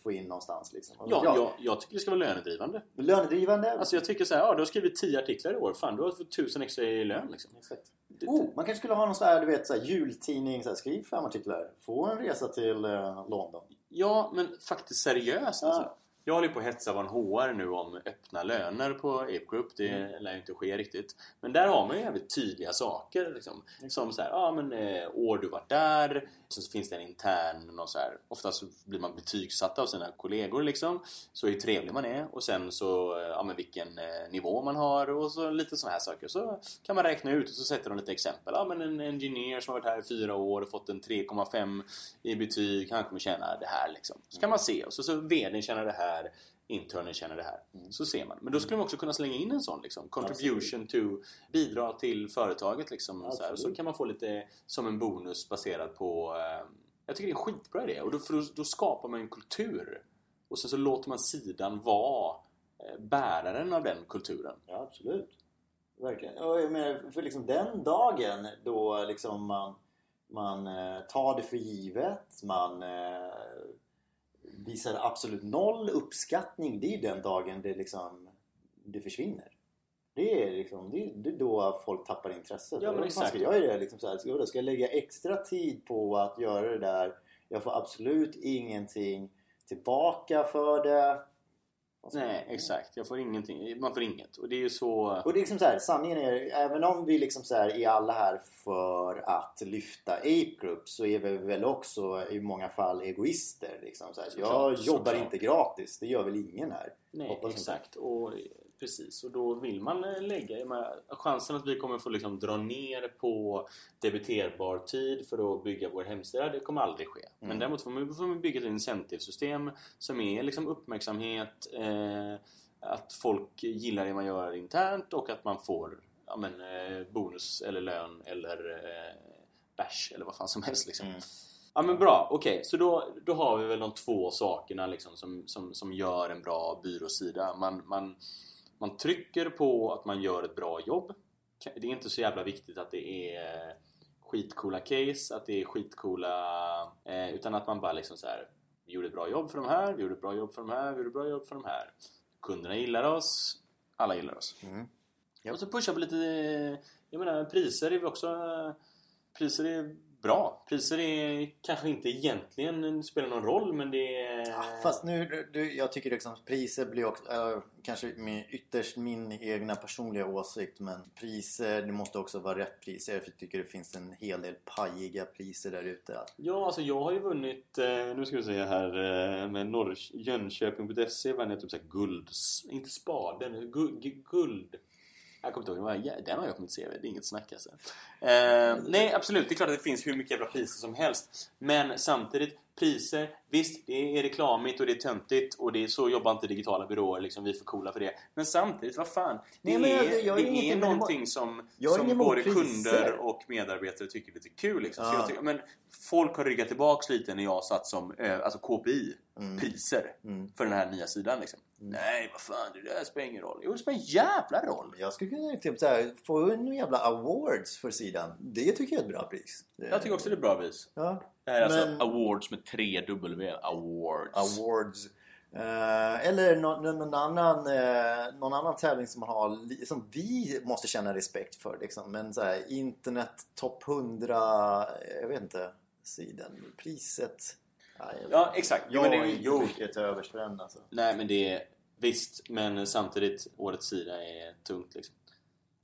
få in någonstans. Liksom. Och Ja, jag, jag tycker det ska vara lönedrivande. Lönedrivande. Alltså jag tycker så här, ja du har skrivit 10 artiklar i år. Fan, du har fått 1000 extra i lön liksom. Exakt. Oh, man kanske skulle ha någon sån här, du vet, så här, jultidning. Så här, skriv fem artiklar. Få en resa till eh, London. Ja, men faktiskt seriöst Ja. Jag håller ju på att hetsa van HR nu om öppna löner på Ape Group. Det Mm. lär ju inte ske riktigt. Men där har man ju jävligt tydliga saker. Liksom. Som så här, ja men eh, år du var där. Sen så finns det en intern, någon så här, oftast så blir man betygsatt av sina kollegor liksom. Så hur trevlig man är. Och sen så, eh, ja men vilken eh, nivå man har och så lite sådana här saker. Så kan man räkna ut och så sätter de lite exempel. Ja men en engineer som har varit här i fyra år och fått en 3,5 i betyg. Han kommer tjäna det här liksom. Så kan man se. Och så, så VDn tjänar det här. Internen tjänar det här. Så ser man. Men då skulle man också kunna slänga in en sån liksom. Contribution to bidra till företaget liksom. Så, här. så Absolut. kan man få lite som en bonus baserad på eh, Jag tycker det är en skitbra idé. Och då, då, då skapar man en kultur. Och sen så låter man sidan vara eh, bäraren av den kulturen. Ja, absolut. Verkligen. Och jag menar, för liksom den dagen då liksom man, man eh, tar det för givet, man eh, visar absolut noll uppskattning. Det är ju den dagen det liksom det försvinner. Det är, liksom, det det är då folk tappar intresset. Ja, men exakt. Ska jag göra det? Liksom så här, ska, jag, ska jag lägga extra tid på att göra det där? Jag får absolut ingenting tillbaka för det. Nej, exakt. Jag får ingenting. Man får inget. Och det är ju så... och det är liksom så här, sanningen är, även om vi liksom så här är alla här för att lyfta Ape Group så är vi väl också i många fall egoister. Liksom så här. Jag jobbar såklart. inte gratis, det gör väl ingen här. Nej, Hoppas exakt. Och, precis. Och då vill man eh, lägga... menar, Chansen att vi kommer få liksom dra ner på debiterbar tid för att bygga vår hemsida, det kommer aldrig ske. Men Mm. däremot får man, får man bygga ett incentivsystem som är liksom uppmärksamhet, eh, att folk gillar det man gör internt och att man får ja, men, eh, bonus eller lön eller eh, bärs eller vad fan som helst. Liksom. Mm. Ja men bra, okej. Så då, då har vi väl de två sakerna liksom som, som, som gör en bra byråsida. Man, man, man trycker på att man gör ett bra jobb. Det är inte så jävla viktigt att det är skitcoola case, att det är skitcoola... Eh, utan att man bara liksom så här. Vi gjorde ett bra jobb för de här, vi gjorde ett bra jobb för de här, vi gjorde ett bra jobb för de här. Kunderna gillar oss, alla gillar oss. Mm. Och så pushar vi lite... Jag menar, priser är vi också... Priser är bra. Priser är kanske inte egentligen spelar någon roll, men det är... Ja, fast nu, du, jag tycker liksom priser blir också, äh, kanske min, ytterst min egna personliga åsikt men priser, det måste också vara rätt priser. Jag tycker det finns en hel del pajiga priser där ute. Ja, alltså jag har ju vunnit, eh, nu ska vi se här, eh, med Norr, Jönköping.se vann jag typ såhär guld, inte spaden, guld, guld. Jag kommer inte ihåg, den har jag på mitt CV, det är inget snack alltså. Eh, nej, absolut, det är klart att det finns hur mycket jävla priser som helst. Men samtidigt, priser, visst, det är reklamigt och det är töntigt och det är så jobbar inte digitala byråer, liksom, vi är för coola för det. Men samtidigt, vad fan, det Nej, men jag- är, jag har det är någonting som, Jag som både priser. kunder och medarbetare tycker är lite kul. Liksom. Ja. jag tycker, men folk har ryggat tillbaks lite när jag satt som eh, alltså KPI, Mm. priser, Mm. för den här nya sidan. Liksom. Nej, vad fan, det där spelar ingen roll. Jo, det spelar en jävla roll. Jag skulle kunna typ så här, få en jävla awards för sidan. Det tycker jag är ett bra pris. Jag tycker också det är bra vis. Ja. Det här är Men- alltså awards med tre W. Awards. Awards. Eh, eller någon, någon, annan, eh, någon annan tävling som man har som vi måste känna respekt för. Liksom. Men så här, internet topp 100, jag vet inte, sidan, priset. Ja, exakt. Jo, jag men det, har är- inte jo. mycket till övers för den alltså. Nej, men det är visst. Men samtidigt, årets sida är tungt liksom.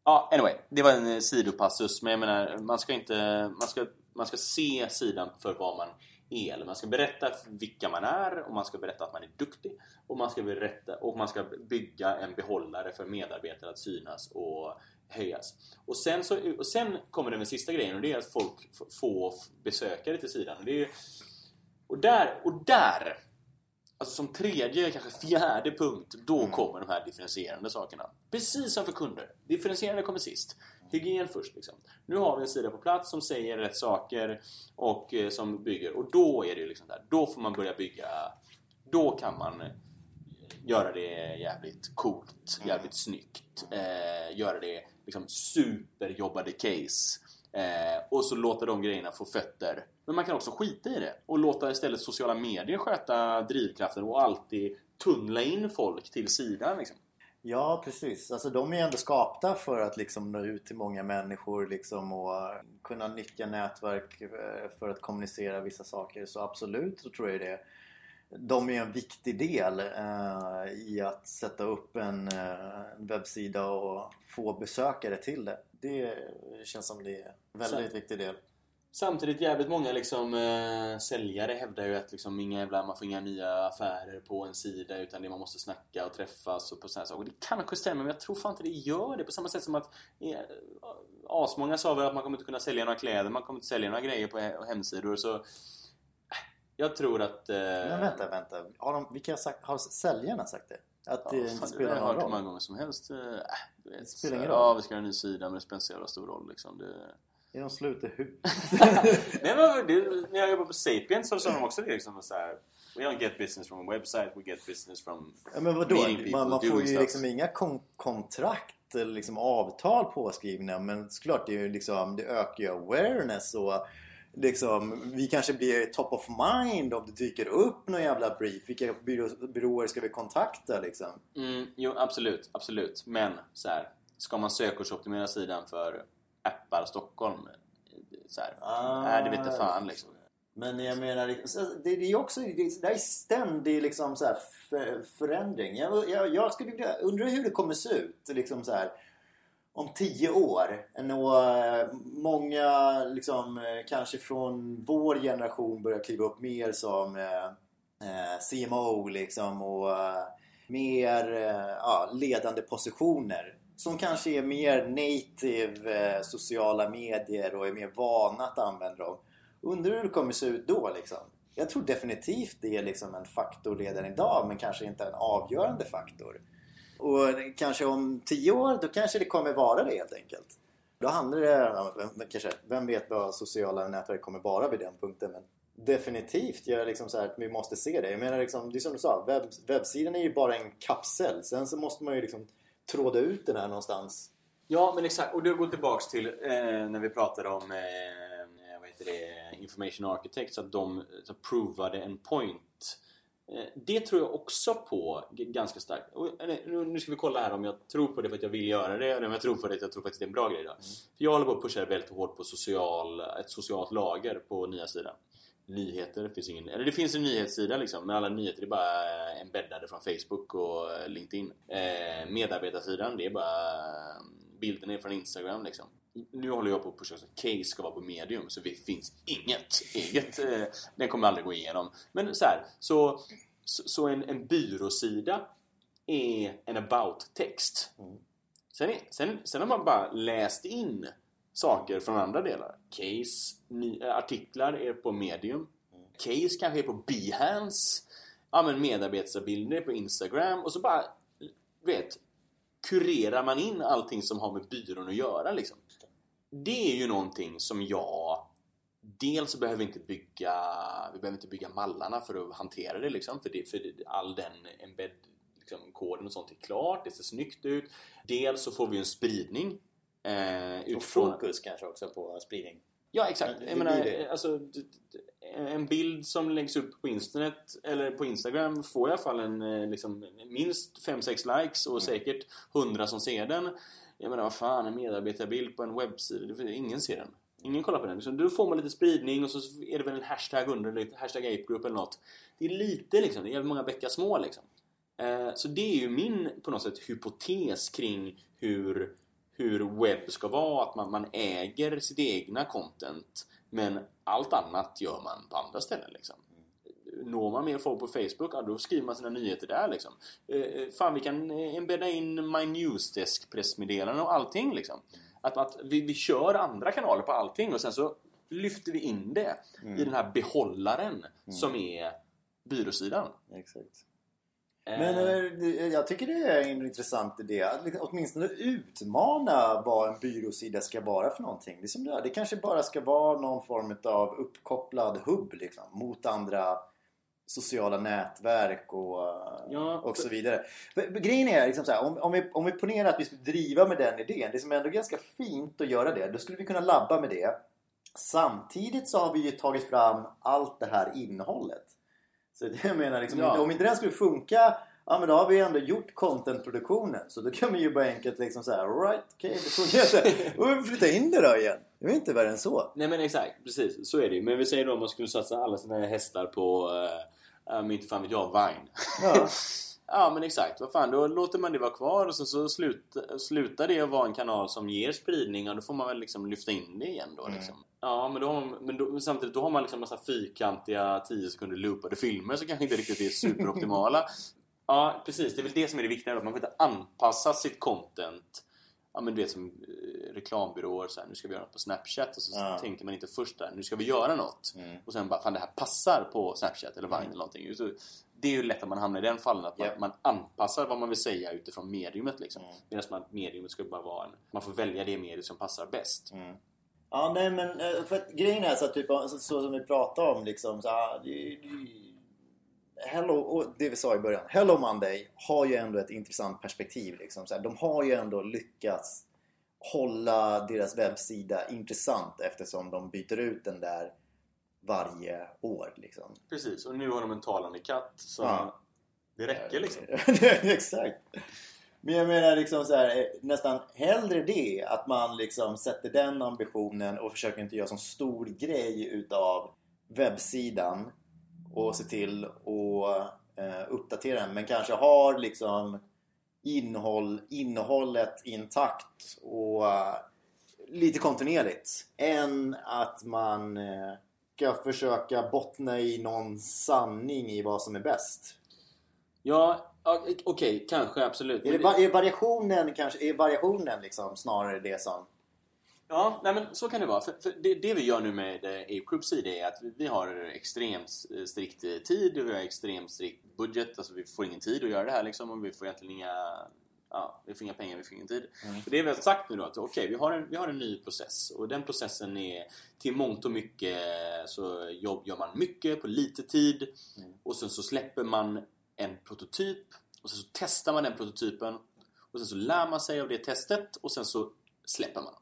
Ja, anyway. Det var en eh, sidopassus. Men jag menar, man ska inte... Man ska, man ska se sidan för vad man el. Man ska berätta vilka man är och man ska berätta att man är duktig och man ska berätta och man ska bygga en behållare för medarbetare att synas och höjas. Och sen, så, och sen kommer den sista grejen och det är att folk får besökare till sidan. Och, det är, och där, och där Alltså som tredje, kanske fjärde punkt, då mm. kommer de här differentierande sakerna. Precis som för kunder. Differentierande kommer sist. Hygien först liksom. Nu har vi en sida på plats som säger rätt saker och eh, som bygger. Och då är det liksom där. Då får man börja bygga. Då kan man eh, göra det jävligt coolt, mm. jävligt snyggt. Eh, göra det liksom superjobbade case. Eh, och så låta de grejerna få fötter. Men man kan också skita i det och låta istället sociala medier sköta drivkraften och alltid tunnla in folk till sidan. Liksom. Ja, precis. Alltså, de är ju ändå skapta för att liksom nå ut till många människor liksom, och eh, kunna nyttja nätverk eh, för att kommunicera vissa saker. Så absolut så tror jag det. De är en viktig del eh, i att sätta upp en, eh, en webbsida och få besökare till det. Det känns som det är en väldigt Så. viktig del. Samtidigt jävligt många liksom, eh, säljare hävdar ju att liksom, inga jävla, man får inga nya affärer på en sida utan det man måste snacka och träffas och på sådana saker. Det kanske stämmer men jag tror fan inte det gör det. På samma sätt som att eh, asmånga sa väl att man kommer inte kunna sälja några kläder, man kommer inte sälja några grejer på hemsidor. Så, eh, jag tror att... Eh... Men vänta, vänta. Har, de, vilka har, sagt, har säljarna sagt det? Att det ja, inte spelar någon roll? Det har jag hört många gånger som helst. Äh, det spelar ingen roll? Ja, vi ska ha en ny sida men det spelar inte så jävla stor roll liksom. Det... Är de slut i huvudet? Nej men det, när jag jobbade på Sapiens så sa de också det liksom så här, We don't get business from a website, we get business from ja, men vadå? Man, man får ju stuff. liksom inga kon kontrakt eller liksom avtal påskrivna men såklart det, är ju liksom, det ökar ju awareness och liksom, vi kanske blir top of mind om det dyker upp någon jävla brief. Vilka byråer ska vi kontakta liksom? Mm, jo, absolut, absolut. Men så här, ska man sökordsoptimera sidan för appar Stockholm. Så här. Ah, Nej, det vet inte fan liksom. Men jag menar, det är också det är ständig liksom så förändring. Jag, jag, jag skulle undra hur det kommer se ut liksom så här, om tio år. Och många liksom, eh, kanske från vår generation börjar kliva upp mer som eh, eh CMO liksom och eh, mer eh, ja, ledande positioner som kanske är mer native eh, sociala medier och är mer vana att använda dem. Undrar hur det kommer se ut då liksom? Jag tror definitivt det är liksom en faktor redan idag men kanske inte en avgörande faktor. Och kanske om tio år då kanske det kommer vara det helt enkelt. Då handlar det, vem, kanske, vem vet vad sociala nätverk kommer vara vid den punkten men definitivt jag liksom så här, vi måste se det. Jag menar liksom, det är som du sa, webb, webbsidan är ju bara en kapsel. Sen så måste man ju liksom tråda ut den här någonstans. Ja, men exakt. Och det går tillbaks till eh, när vi pratade om eh, vad heter det, Information Architects, att de så provade en point. Eh, det tror jag också på ganska starkt. Nu ska vi kolla här om jag tror på det för att jag vill göra det eller om jag tror på det för att jag tror faktiskt det är en bra grej. Då. Mm. För jag håller på att pusha väldigt hårt på social, ett socialt lager på nya sidan nyheter. Det finns, ingen, eller det finns en nyhetssida liksom, men alla nyheter är bara embeddade från Facebook och LinkedIn. Eh, medarbetarsidan, det är bara bilden är från Instagram liksom. Nu håller jag på att pusha så case ska vara på medium så det finns inget eget. Eh, den kommer aldrig gå igenom. Men så här, så, så, en, en byråsida är en about-text. Mm. Sen, sen, sen har man bara läst in saker från andra delar. Case, ny, eh, artiklar är på medium. Case kanske är på Behance. Ja men medarbetarbilder på Instagram. Och så bara, vet, kurerar man in allting som har med byrån att göra liksom. Det är ju någonting som jag Dels behöver vi inte bygga Vi behöver inte bygga mallarna för att hantera det liksom För, det, för all den embed liksom, koden och sånt är klart Det ser snyggt ut Dels så får vi en spridning Eh, och fokus kanske också på spridning. Ja, exakt. Jag menar, alltså, en bild som läggs upp på internet eller på Instagram får i alla fall en, eh, liksom, minst 5-6 likes och mm. säkert 100 som ser den. Jag menar, vad fan, en medarbetarbild på en webbsida, ingen ser den. Ingen kollar på den. Så då får man lite spridning och så är det väl en hashtag under, lite hashtag apegroup eller något. Det är lite liksom, det är många bäckar små liksom. Eh, så det är ju min, på något sätt, hypotes kring hur hur webb ska vara, att man, man äger sitt egna content Men allt annat gör man på andra ställen liksom. Når man mer folk på Facebook, ja, då skriver man sina nyheter där liksom. Eh, eh, fan, vi kan eh, embedda in My Newsdesk pressmeddelanden och allting liksom. Att, att vi, vi kör andra kanaler på allting och sen så lyfter vi in det i den här behållaren som är byråsidan. Exakt. Eh, Men eh, det- jag tycker det är en intressant idé att liksom åtminstone utmana vad en byråsida ska vara för någonting. Det, är som det, är. det kanske bara ska vara någon form av uppkopplad hubb liksom, mot andra sociala nätverk och, eh, Ja, och så vidare. För grejen är liksom så här, om, om, vi, om vi ponerar att vi skulle driva med den idén, det som är ändå ganska fint att göra det, då skulle vi kunna labba med det. Samtidigt så har vi ju tagit fram allt det här innehållet. Så det jag menar, liksom, Ja. om inte den skulle funka Ja men då har vi ändå gjort contentproduktionen så då kan vi ju bara enkelt liksom säga alright, okej det funkar inte. Och flytta in det då igen. Det är inte värre än så. Nej men exakt, precis. Så är det ju. Men vi säger då om man skulle satsa alla sina hästar på, äh, äh, inte fan vet jag, Vine. Ja. Ja men exakt, vad fan då låter man det vara kvar och så, så slut, slutar det att vara en kanal som ger spridning och då får man väl liksom lyfta in det igen då liksom. Ja men, då har man, men då, samtidigt då har man liksom massa fyrkantiga 10 sekunder loopade filmer som kanske inte riktigt är superoptimala. ja precis, det är väl det som är det viktiga att man får inte anpassa sitt content Ja men du vet som eh, reklambyråer så här, nu ska vi göra något på Snapchat och så Ja. tänker man inte först där, nu ska vi göra något. Mm. Och sen bara, fan det här passar på Snapchat eller Vine eller någonting. Så det är ju lätt att man hamnar i den fallen att man, Ja. man anpassar vad man vill säga utifrån mediumet liksom. Mm. Medan man, mediumet ska bara vara en, man får välja det medium som passar bäst. Mm. Ja, nej men eh, för att grejen är så typ så, så som vi pratade om liksom så Hello, och det vi sa i början. Hello Monday har ju ändå ett intressant perspektiv liksom. Så de har ju ändå lyckats hålla deras webbsida intressant eftersom de byter ut den där varje år liksom. Precis, och nu har de en talande katt som Ja. det räcker liksom. Exakt. Men jag menar liksom så här, eh, nästan hellre det att man liksom sätter den ambitionen och försöker inte göra sån stor grej utav webbsidan och se till att eh, uppdatera den men kanske har liksom innehåll, innehållet intakt och eh, lite kontinuerligt än att man eh, ska försöka bottna i någon sanning i vad som är bäst. Ja, ja, okej, kanske absolut. Är, det, va- är variationen kanske är variationen liksom snarare det som... Ja, nej men så kan det vara. För, för det, det vi gör nu med eh, Ape Groups sida är att vi, har extremt eh, strikt eh, tid och vi har extremt strikt budget. Alltså vi får ingen tid att göra det här liksom och vi får egentligen inga... Ja, vi får inga pengar, vi får ingen tid. Mm. Det vi har sagt nu då att okej, vi, har en, vi har en ny process och den processen är till mångt och mycket så jobb, gör man mycket på lite tid Mm. och sen så släpper man en prototyp och sen så testar man den prototypen och sen så lär man sig av det testet och sen så släpper man.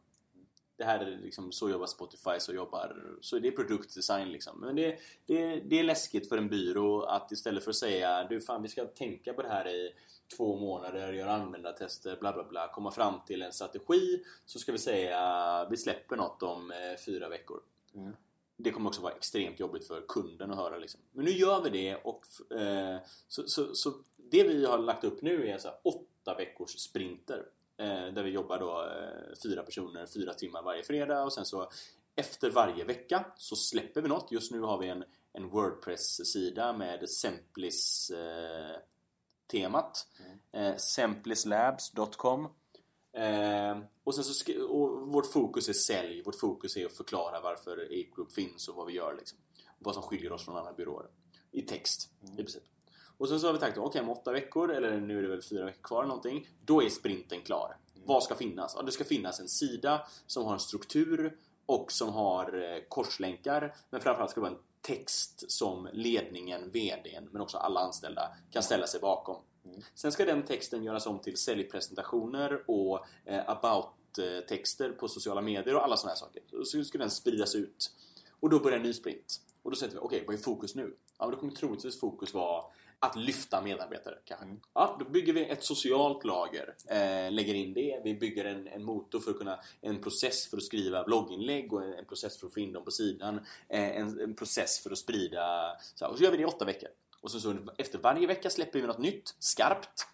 Det här är liksom, så jobbar Spotify, så jobbar... Så det är produktdesign liksom. Men det, det, det är läskigt för en byrå att istället för att säga du fan vi ska tänka på det här i två månader, göra användartester, bla bla bla, komma fram till en strategi så ska vi säga vi släpper något om eh, fyra veckor. Mm. Det kommer också vara extremt jobbigt för kunden att höra liksom. Men nu gör vi det och eh, så, så, så det vi har lagt upp nu är så här åtta veckors sprinter. Eh, där vi jobbar då eh, fyra personer, fyra timmar varje fredag och sen så efter varje vecka så släpper vi något. Just nu har vi en, en Wordpress-sida med Semplis eh, temat. Eh, semplislabs.com eh, Och sen så och vårt fokus är sälj. Vårt fokus är att förklara varför Ape Group finns och vad vi gör liksom. Vad som skiljer oss från andra byråer. I text, i princip. Och sen så har vi tänkt, okej om åtta veckor, eller nu är det väl fyra veckor kvar någonting. Då är sprinten klar. Vad ska finnas? Ja, det ska finnas en sida som har en struktur och som har eh, korslänkar. Men framförallt ska det vara en text som ledningen, VDn, men också alla anställda kan ställa sig bakom. Sen ska den texten göras om till säljpresentationer och eh, about-texter på sociala medier och alla sådana här saker. Så ska den spridas ut. Och då börjar en ny sprint. Och då sätter vi, okej, vad är fokus nu? Ja, men då kommer troligtvis fokus vara att lyfta medarbetare kanske. Ja, då bygger vi ett socialt lager, eh, lägger in det. Vi bygger en, en motor för att kunna, en process för att skriva blogginlägg och en, en process för att få in dem på sidan. Eh, en, en process för att sprida, så, här, och så gör vi det i åtta veckor. Och så, så efter varje vecka släpper vi något nytt, skarpt.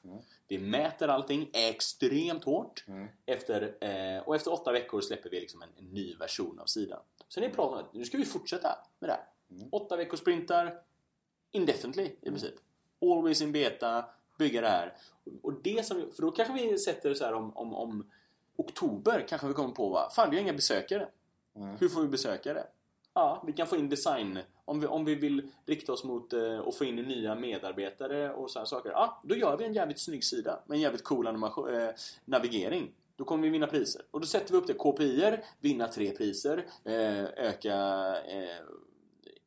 Vi mäter allting extremt hårt. Mm. Efter, eh, och efter åtta veckor släpper vi liksom en, en ny version av sidan. Sen är planen att nu ska vi fortsätta med det här. Mm. Åtta veckors sprintar indefinitely i princip. Always in beta, bygga det här. Och det som, för då kanske vi sätter så här om, om, om oktober kanske vi kommer på va? Fan, vi har inga besökare. Mm. Hur får vi besökare? Ja, vi kan få in design. Om vi, om vi vill rikta oss mot eh, få in nya medarbetare och sådana saker. Ja, då gör vi en jävligt snygg sida med en jävligt cool eh, navigering. Då kommer vi vinna priser. Och då sätter vi upp det. KPIer, vinna tre priser, eh, öka eh,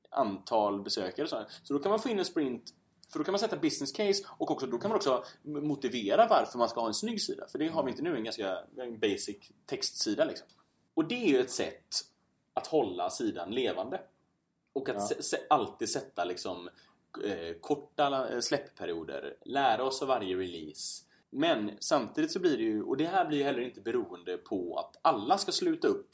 antal besökare och sådär. Så då kan man få in en sprint för då kan man sätta business case och också, då kan man också motivera varför man ska ha en snygg sida. För det har vi inte nu, en ganska en basic textsida liksom. Och det är ju ett sätt att hålla sidan levande. Och att Ja. alltid sätta liksom eh, korta eh, släppperioder. Lära oss av varje release. Men samtidigt så blir det ju, och det här blir ju heller inte beroende på att alla ska sluta upp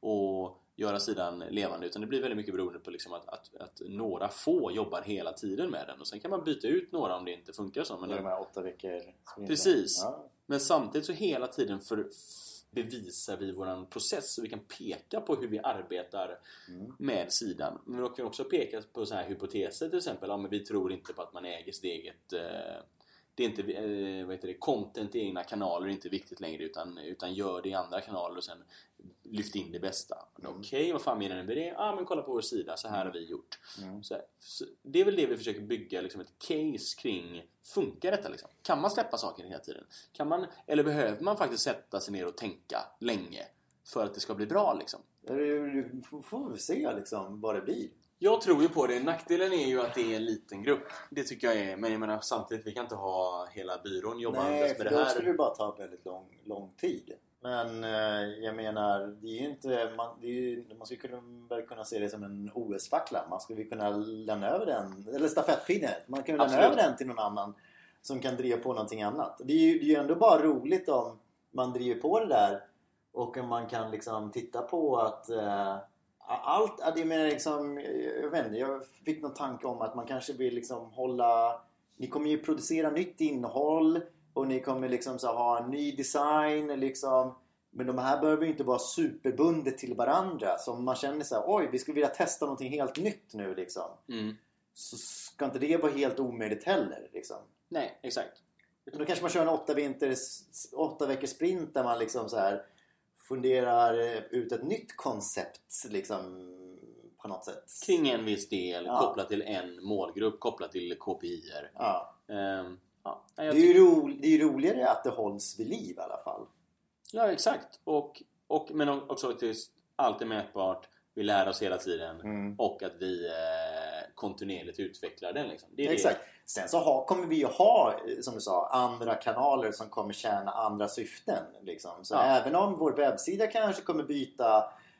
och göra sidan levande utan det blir väldigt mycket beroende på liksom att, att, att några få jobbar hela tiden med den och sen kan man byta ut några om det inte funkar så. Men Men de här åtta veckor. Precis. Ja. men samtidigt så hela tiden för, bevisar vi våran process så vi kan peka på hur vi arbetar Mm. med sidan. Men vi kan också peka på så här hypoteser till exempel. Ja, men vi tror inte på att man äger sitt eget eh, det är inte, eh, vad heter det, content i egna kanaler är inte viktigt längre utan, utan gör det i andra kanaler och sen lyft in det bästa. Mm. Okej, vad fan menar ni med det? Ja, men kolla på vår sida, så här har vi gjort. Mm. Så, så det är väl det vi försöker bygga liksom ett case kring. Funkar detta liksom? Kan man släppa saker hela tiden? Kan man, eller behöver man faktiskt sätta sig ner och tänka länge för att det ska bli bra liksom? Får- får vi se liksom vad det blir. Jag tror ju på det. Nackdelen är ju att det är en liten grupp. Det tycker jag är. Men jag menar samtidigt, vi kan inte ha hela byrån jobbandes Nej, med för det då här. skulle det bara ta väldigt lång, lång tid. Men eh, jag menar, det är ju inte... Man, det är ju, man skulle kunna, kunna se det som en OS-fackla. Man skulle kunna lämna över den, eller stafettpinne. Man kan lämna över den till någon annan som kan driva på någonting annat. Det är ju, det är ju ändå bara roligt om man driver på det där och om man kan liksom titta på att eh, allt, ja, det är mer liksom, jag vet inte, jag fick någon tanke om att man kanske vill liksom hålla ni kommer ju producera nytt innehåll och ni kommer liksom så ha en ny design liksom. Men de här behöver ju inte vara superbundet till varandra. Så om man känner så här, oj vi skulle vilja testa någonting helt nytt nu liksom. Mm. Så ska inte det vara helt omöjligt heller liksom. Nej, exakt. Utan då kanske man kör en åtta, vinters, åtta veckors sprint där man liksom så här funderar eh, ut ett nytt koncept liksom på något sätt. Kring en viss del, Ja. kopplat till en målgrupp, kopplat till KPIer. Ja. Ehm, ja. Det är, ju ro, det är roligare att det hålls vid liv i alla fall. Ja, exakt. Och, och, men också att allt är mätbart, vi lär oss hela tiden Mm. och att vi eh, kontinuerligt utvecklar den. Liksom. Det är Exakt. Sen så ha, kommer vi ju ha, eh, som du sa, andra kanaler som kommer tjäna andra syften. Liksom. Så Ja. även om vår webbsida kanske kommer byta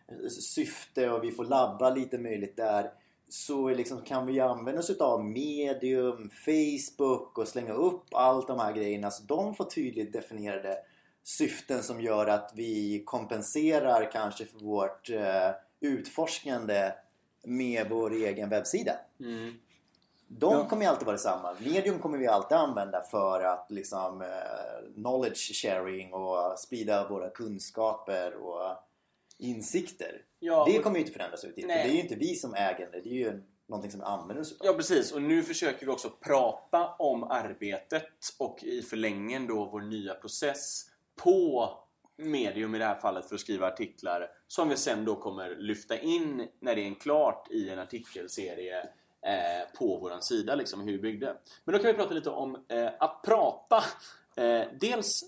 eh, syfte och vi får labba lite möjligt där så liksom kan vi använda oss av medium, Facebook och slänga upp allt de här grejerna så de får tydligt definierade syften som gör att vi kompenserar kanske för vårt eh, utforskande med vår egen webbsida. Mm. De Ja. kommer ju alltid vara detsamma. Medium kommer vi alltid använda för att liksom eh, knowledge sharing och sprida våra kunskaper och insikter. Ja, det kommer ju inte förändras ut i. För det är ju inte vi som äger det. Det är ju någonting som vi använder oss av. Ja precis, och nu försöker vi också prata om arbetet och i förlängningen då vår nya process på medium i det här fallet för att skriva artiklar som vi sen då kommer lyfta in när det är klart i en artikelserie eh, på våran sida liksom hur vi byggde. Men då kan vi prata lite om eh, att prata. Eh, dels,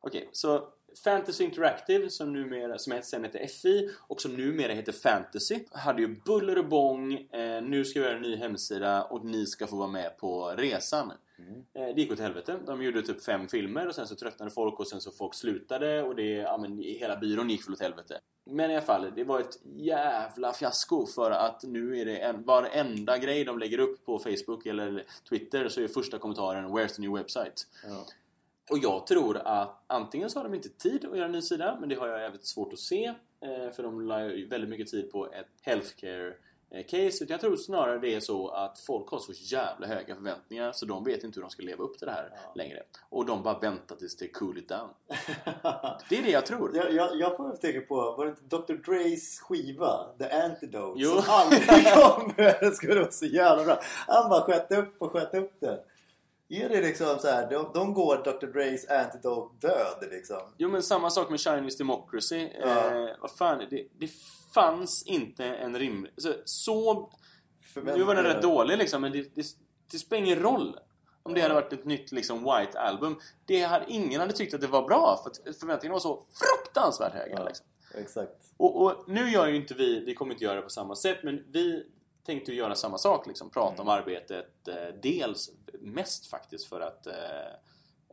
okej, så Fantasy Interactive som, numera, som sen heter FI och som numera heter Fantasy hade ju buller och bång. Eh, nu ska vi göra en ny hemsida och ni ska få vara med på resan. Mm. Eh, det gick åt helvete. De gjorde typ fem filmer och sen så tröttnade folk och sen så folk slutade och det, ja men hela byrån gick väl åt helvete. Men i alla fall, det var ett jävla fiasko för att nu är det en, varenda grej de lägger upp på Facebook eller Twitter så är första kommentaren Where's the new website? Ja. Och jag tror att antingen så har de inte tid att göra en ny sida, men det har jag jävligt svårt att se. Eh, för de la väldigt mycket tid på ett healthcare case. Utan jag tror snarare det är så att folk har så jävla höga förväntningar så de vet inte hur de ska leva upp till det här Ja. längre. Och de bara väntar tills det cool it down. Det är det jag tror. jag, jag, jag får tänka på, var det inte Dr. Dre's skiva? The Antidote? Jo. Som aldrig kom! Det skulle vara så jävla bra. Han bara sköt upp och sköt upp det. Är det liksom så här, de, de går Dr. Dre's Antidote död liksom? Jo men samma sak med Chinese Democracy. Ja. Eh, vad fan, det, det fanns inte en rimlig... Så, så nu var den rätt dålig liksom, men det, det, det spelar ingen roll. Om det hade varit ett nytt liksom, White Album. Det hade, ingen hade tyckt att det var bra för att förväntningarna var så fruktansvärt höga. Ja. Liksom. Exakt. Och, och nu gör ju inte vi, vi kommer inte göra det på samma sätt, men vi tänkte ju göra samma sak. Liksom, prata Mm. om arbetet. Eh, dels, mest faktiskt för att eh,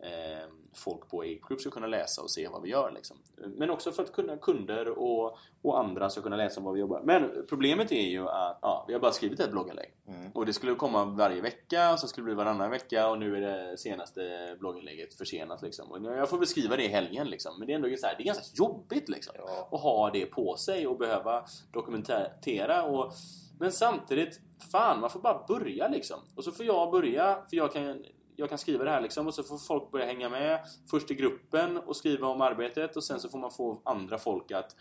eh, folk på Ape Group ska kunna läsa och se vad vi gör. Liksom. Men också för att kunna kunder och, och andra ska kunna läsa om vad vi jobbar. Men problemet är ju att ja, vi har bara skrivit ett blogginlägg. Mm. Och det skulle komma varje vecka och så skulle det bli varannan vecka och nu är det senaste blogginlägget försenat liksom. Och jag får beskriva det i helgen liksom. Men det är ändå så här, det är ganska jobbigt liksom. Ja. Att ha det på sig och behöva dokumentera och men samtidigt, fan man får bara börja liksom. Och så får jag börja, för jag kan jag kan skriva det här liksom och så får folk börja hänga med först i gruppen och skriva om arbetet och sen så får man få andra folk att,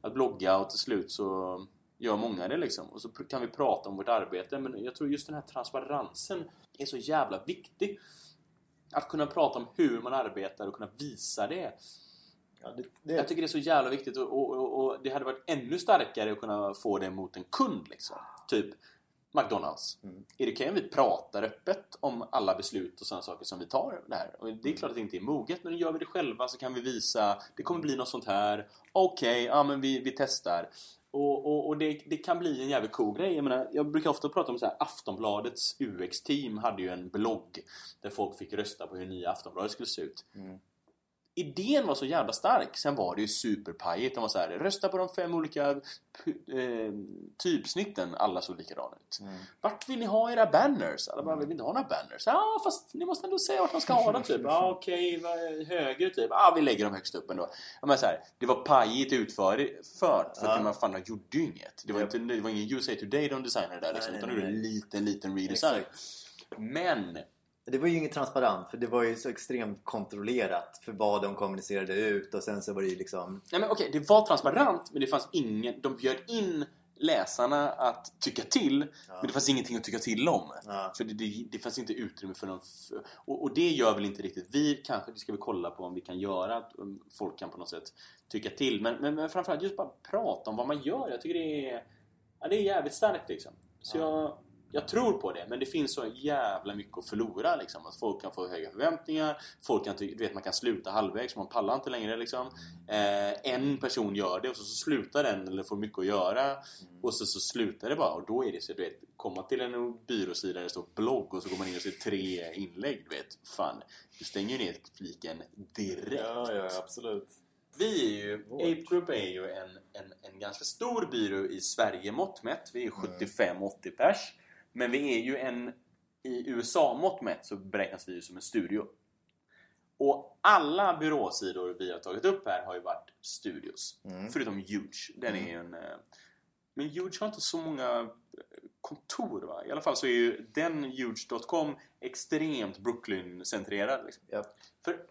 att blogga och till slut så gör många det liksom. Och så kan vi prata om vårt arbete men jag tror just den här transparensen är så jävla viktig. Att kunna prata om hur man arbetar och kunna visa det. Ja, det, det, Jag tycker det är så jävla viktigt och, och, och, det hade varit ännu starkare att kunna få det mot en kund liksom. Typ McDonalds. Mm. Är det okej om vi pratar öppet om alla beslut och sådana saker som vi tar det här? Och det är klart att det inte är moget, men gör vi det själva så kan vi visa det kommer bli något sånt här. Okej, ja men vi, vi testar. Och, och, och det, det kan bli en jävligt cool grej. Jag, menar, jag brukar ofta prata om så här, Aftonbladets UX-team hade ju en blogg där folk fick rösta på hur nya Aftonbladet skulle se ut mm. Idén var så jävla stark. Sen var det ju superpajigt. De var så här, rösta på de fem olika eh, typsnitten. Alla såg likadana ut. Mm. Vart vill ni ha era banners? Alla bara, vi vill inte ha några banners. Ja, fast ni måste ändå säga vart de ska ha dem typ. Ja, okej, vad- höger typ. Ja, vi lägger dem högst upp ändå. Ja, men så här, det var pajigt utfört. För, för Ja. man fan de gjorde ju inget. Det var, inte, det var ingen USA Today de designade där liksom. Nej, Utan nej, de gjorde en nej. liten, liten redesign. Exakt. Men Det var ju inget transparent för det var ju så extremt kontrollerat för vad de kommunicerade ut och sen så var det ju liksom Nej men okej, det var transparent men det fanns ingen... De bjöd in läsarna att tycka till Ja. men det fanns ingenting att tycka till om. Ja. För det, det, det fanns inte utrymme för någon... Och, och det gör väl inte riktigt vi. Kanske det ska vi kolla på om vi kan göra. Att folk kan på något sätt tycka till. Men, men, men framförallt just bara prata om vad man gör. Jag tycker det är... Ja, det är jävligt starkt liksom. Så Ja. jag, jag tror på det. Men det finns så jävla mycket att förlora liksom. Att folk kan få höga förväntningar. Folk kan, du vet, man kan sluta halvvägs. Man pallar inte längre liksom. Eh, en person gör det och så, så slutar den eller får mycket att göra. Och så, så slutar det bara. Och då är det så du vet, komma till en byråsida där det står blogg och så går man in och ser tre inlägg. Du vet, fan. Du stänger ner fliken direkt. absolut. Vi är ju. Ape Group är ju en, en, en ganska stor byrå i Sverige mått mätt. Vi är 75-80 pers. Men vi är ju en, i USA mått mätt så beräknas vi ju som en studio. Och alla byråsidor vi har tagit upp här har ju varit studios. Mm. Förutom Huge. Den är ju en... eh, Men Huge har inte så många eh, kontor va? I alla fall så är ju den Huge.com extremt Brooklyn-centrerad. Liksom. Ja. För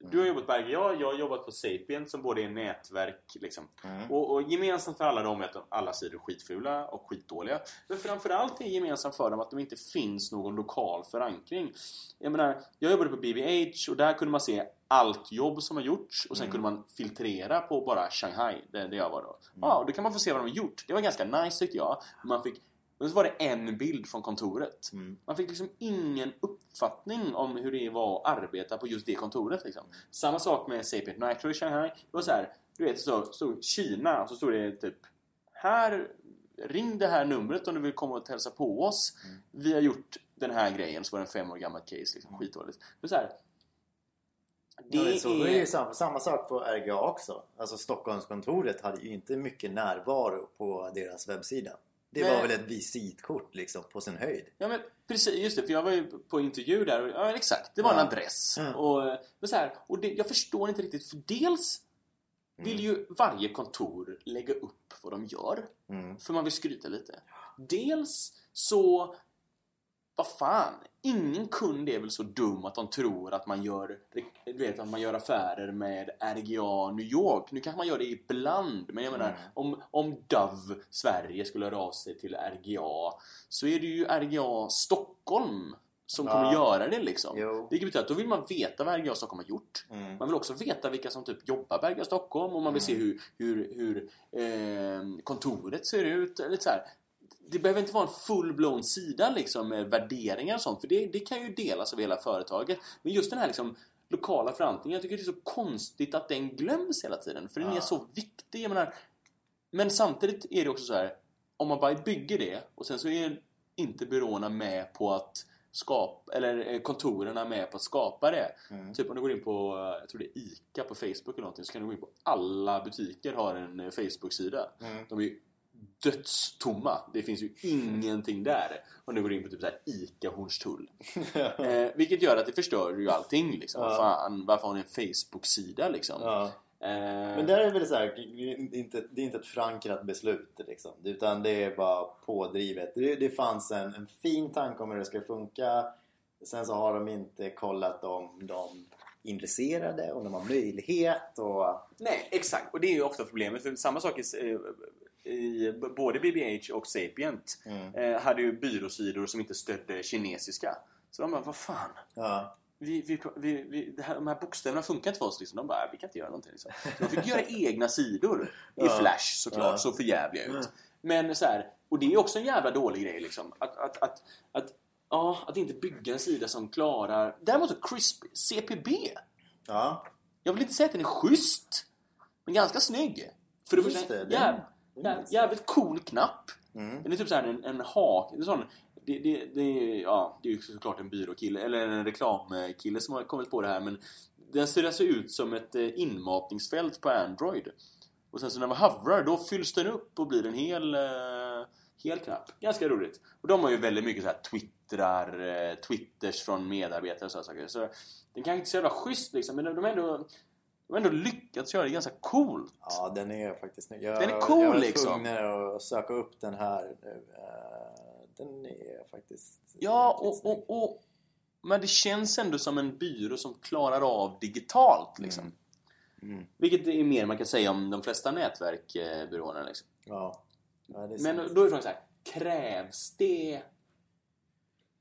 du har jobbat på RGA, jag har jobbat på Sapient som både är nätverk liksom. Mm. Och, och gemensamt för alla dem är att de, alla sidor är skitfula och skitdåliga. Men framförallt är gemensamt för dem att de inte finns någon lokal förankring. Jag menar, jag jobbade på BBH och där kunde man se allt jobb som har gjorts och sen Mm. kunde man filtrera på bara Shanghai, där, där jag var då. Ja, och då kan man få se vad de har gjort. Det var ganska nice tyckte jag. Man fick, och så var det en bild från kontoret. Mm. Man fick liksom ingen uppfattning om hur det var att arbeta på just det kontoret. Liksom. Samma sak med Sapient Nitro i Shanghai. Det var så här, du vet, så stod Kina och så stod det typ Här, ring det här numret om du vill komma och hälsa på oss. Mm. Vi har gjort den här grejen. Så var det en fem år gammal case. Liksom, skitdåligt. Men så här, det Det, så, det är ju är... samma, samma sak på RGA också. Alltså Stockholmskontoret hade ju inte mycket närvaro på deras webbsida. Det Nej. var väl ett visitkort liksom på sin höjd. Ja men precis, just det. För jag var ju på intervju där och, ja exakt, det var en Ja. adress. Mm. Och, men så här, och det, jag förstår inte riktigt, för dels vill ju varje kontor lägga upp vad de gör. Mm. För man vill skryta lite. Dels så... Vad fan? Ingen kund är väl så dum att de tror att man gör, du vet, att man gör affärer med RGA New York. Nu kanske man gör det ibland, men jag menar Mm. om, om Dove Sverige skulle höra av sig till RGA så är det ju RGA Stockholm som Ja. kommer göra det liksom. Jo. Vilket betyder att då vill man veta vad RGA Stockholm har gjort. Mm. Man vill också veta vilka som typ jobbar på RGA Stockholm och man vill se hur, hur, hur eh, kontoret ser ut. Lite så här. Det behöver inte vara en full-blown sida liksom, med värderingar och sånt för det, det kan ju delas av hela företaget. Men just den här liksom, lokala förankringen, jag tycker det är så konstigt att den glöms hela tiden. För den är så viktig. Jag menar, men samtidigt är det också så här om man bara bygger det och sen så är inte byråerna med på att skapa, eller eh, kontorerna med på att skapa det. Mm. Typ om du går in på, eh, jag tror det är ICA på Facebook eller någonting, så kan du gå in på alla butiker har en eh, Facebook-sida. Mm. De är dödstomma. Det finns ju ingenting där. Om du går in på typ så här ICA Hornstull. Eh, vilket gör att det förstör ju allting liksom. Ja. Fan, varför har ni en Facebook-sida liksom? Ja. Eh, Men där är väl så här, inte, det är inte ett förankrat beslut liksom, utan det är bara pådrivet. Det, det fanns en, en fin tanke om hur det ska funka. Sen så har de inte kollat om de är intresserade, om de har möjlighet och... Nej, exakt. Och det är ju ofta problemet. För samma sak i, i både BBH och Sapient Mm. eh, hade ju byråsidor som inte stödde kinesiska. Så de bara, vad fan? Ja. Vi, vi, vi, vi, här, de här bokstäverna funkar inte för oss. Liksom. De bara, vi kan inte göra någonting. Liksom. Så de fick göra egna sidor. I Ja. Flash såklart, Ja. så förjävliga Mm. ut. Men så här, och det är också en jävla dålig grej liksom. Att, att, att, att, ja, att inte bygga en sida som klarar... Däremot så Crispy, CPB. Ja. Jag vill inte säga att den är schysst. Men ganska snygg. För det första, det, den- är jäv, jävligt cool knapp. Mm. Den är typ såhär en, en hak. En sån, det, det, det, ja, det är ju såklart en byråkille, eller en reklamkille som har kommit på det här. Men den ser alltså ut som ett eh, inmatningsfält på Android. Och sen så när man hovrar, då fylls den upp och blir en hel, eh, hel knapp. Ganska roligt. Och de har ju väldigt mycket så här twittrar, eh, twitters från medarbetare och sådana saker. Så den kanske inte är så jävla schysst liksom, men de har ändå, de har ändå lyckats göra det ganska coolt. Ja, den är faktiskt snygg. Jag, Den är cool, jag var liksom. tvungen att söka upp den här nu. Eh, Den är faktiskt... Ja, och, och, och, men det känns ändå som en byrå som klarar av digitalt. Liksom. Mm. Vilket är mer man kan säga om de flesta nätverkbyråerna. Liksom. Ja. ja Men sant. då är frågan så här, krävs det...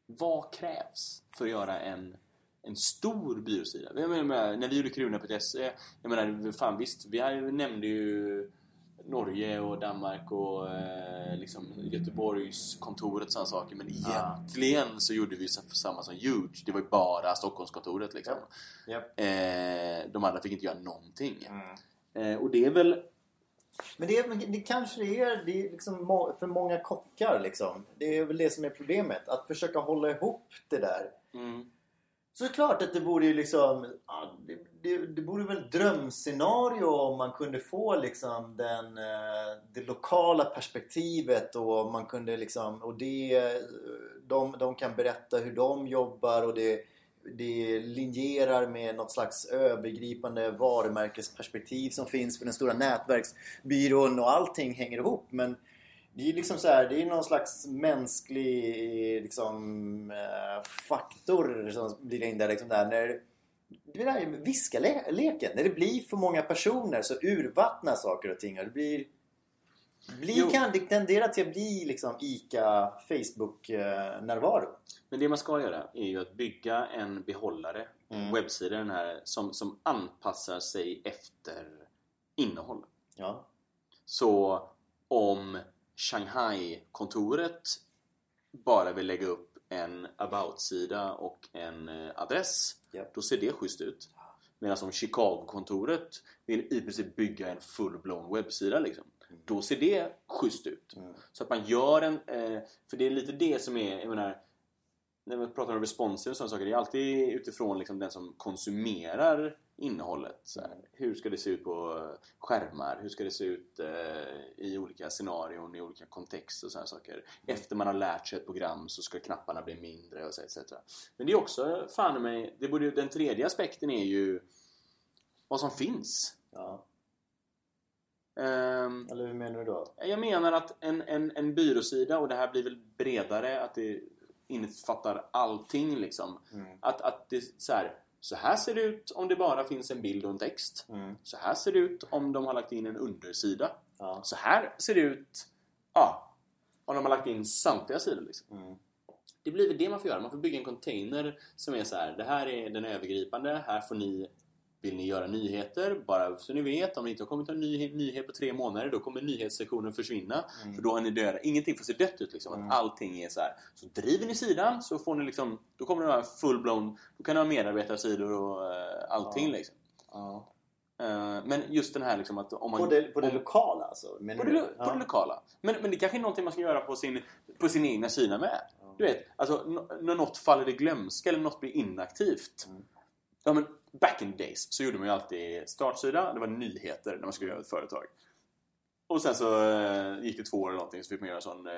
Vad krävs för att göra en, en stor byråsida? Jag menar, när vi gjorde Krona.se, jag menar, fan visst, vi nämnde ju Norge och Danmark och eh, liksom Göteborgs kontoret och sådana saker. Men egentligen så gjorde vi samma som Huge. Det var ju bara Stockholmskontoret liksom. Japp. Eh, de andra fick inte göra någonting. Mm. Eh, och det är väl... Men det, det kanske det är, det är liksom må, för många kockar liksom. Det är väl det som är problemet. Att försöka hålla ihop det där. Mm, så det är klart att det borde ju liksom... ja, Det, det, det borde väl ett drömscenario om man kunde få liksom den, eh, det lokala perspektivet och man kunde liksom... Och det, de, de kan berätta hur de jobbar och det, det linjerar med något slags övergripande varumärkesperspektiv som finns för den stora nätverksbyrån och allting hänger ihop. Men det är liksom så här, det är någon slags mänsklig liksom, eh, faktor som blir in där. Liksom där när, det är den här viskaleken. När det blir för många personer så urvattnas saker och ting. Och det blir, blir kan, det tenderar till att bli liksom ICA Facebook-närvaro. Men det man ska göra är ju att bygga en behållare, Mm. webbsida den här, som, som anpassar sig efter innehåll. Ja. Så om Shanghai-kontoret bara vill lägga upp en about-sida och en eh, adress, Japp. då ser det schysst ut. Medan om Chicago-kontoret vill i princip bygga en full-blown webbsida, liksom, då ser det schysst ut. Mm. Så att man gör en... Eh, för det är lite det som är, jag menar, när vi pratar om responsive och sådana saker, det är alltid utifrån liksom den som konsumerar innehållet. Så här, hur ska det se ut på skärmar? Hur ska det se ut eh, i olika scenarion, i olika kontexter och sådana saker. Efter man har lärt sig ett program så ska knapparna bli mindre och så etc. Men det är också, fan i mig, det borde, den tredje aspekten är ju vad som finns. Ja. Ehm, Eller hur menar du då? jag menar att en, en, en byråsida, och det här blir väl bredare, att det innefattar allting liksom. Mm. Att, att det så här, så här ser det ut om det bara finns en bild och en text. Mm. Så här ser det ut om de har lagt in en undersida. Ja. Så här ser det ut ja, om de har lagt in samtliga sidor. Liksom. Mm. Det blir väl det man får göra. Man får bygga en container som är så här. Det här är den övergripande. Här får ni vill ni göra nyheter? Bara så ni vet, om det inte har kommit en ny, nyhet på tre månader då kommer nyhetssektionen försvinna. Mm. För då har ni döda. Ingenting får se dött ut liksom. Mm. Att allting är så här. Så driver ni sidan så får ni liksom Då kommer det vara full-blown Då kan ni ha medarbetarsidor och eh, allting Ja. liksom. Ja. Eh, men just den här liksom att om man... På det, på det om, lokala alltså? På det, på Ja. det lokala. Men, men det kanske är någonting man ska göra på sin, på sin egna sida med. Ja. Du vet, alltså när något faller i glömska eller något blir inaktivt. Mm. Ja, men back in the days så gjorde man ju alltid startsida, det var nyheter när man skulle göra ett företag. Och sen så eh, gick det två år eller någonting så fick man göra sån... Eh,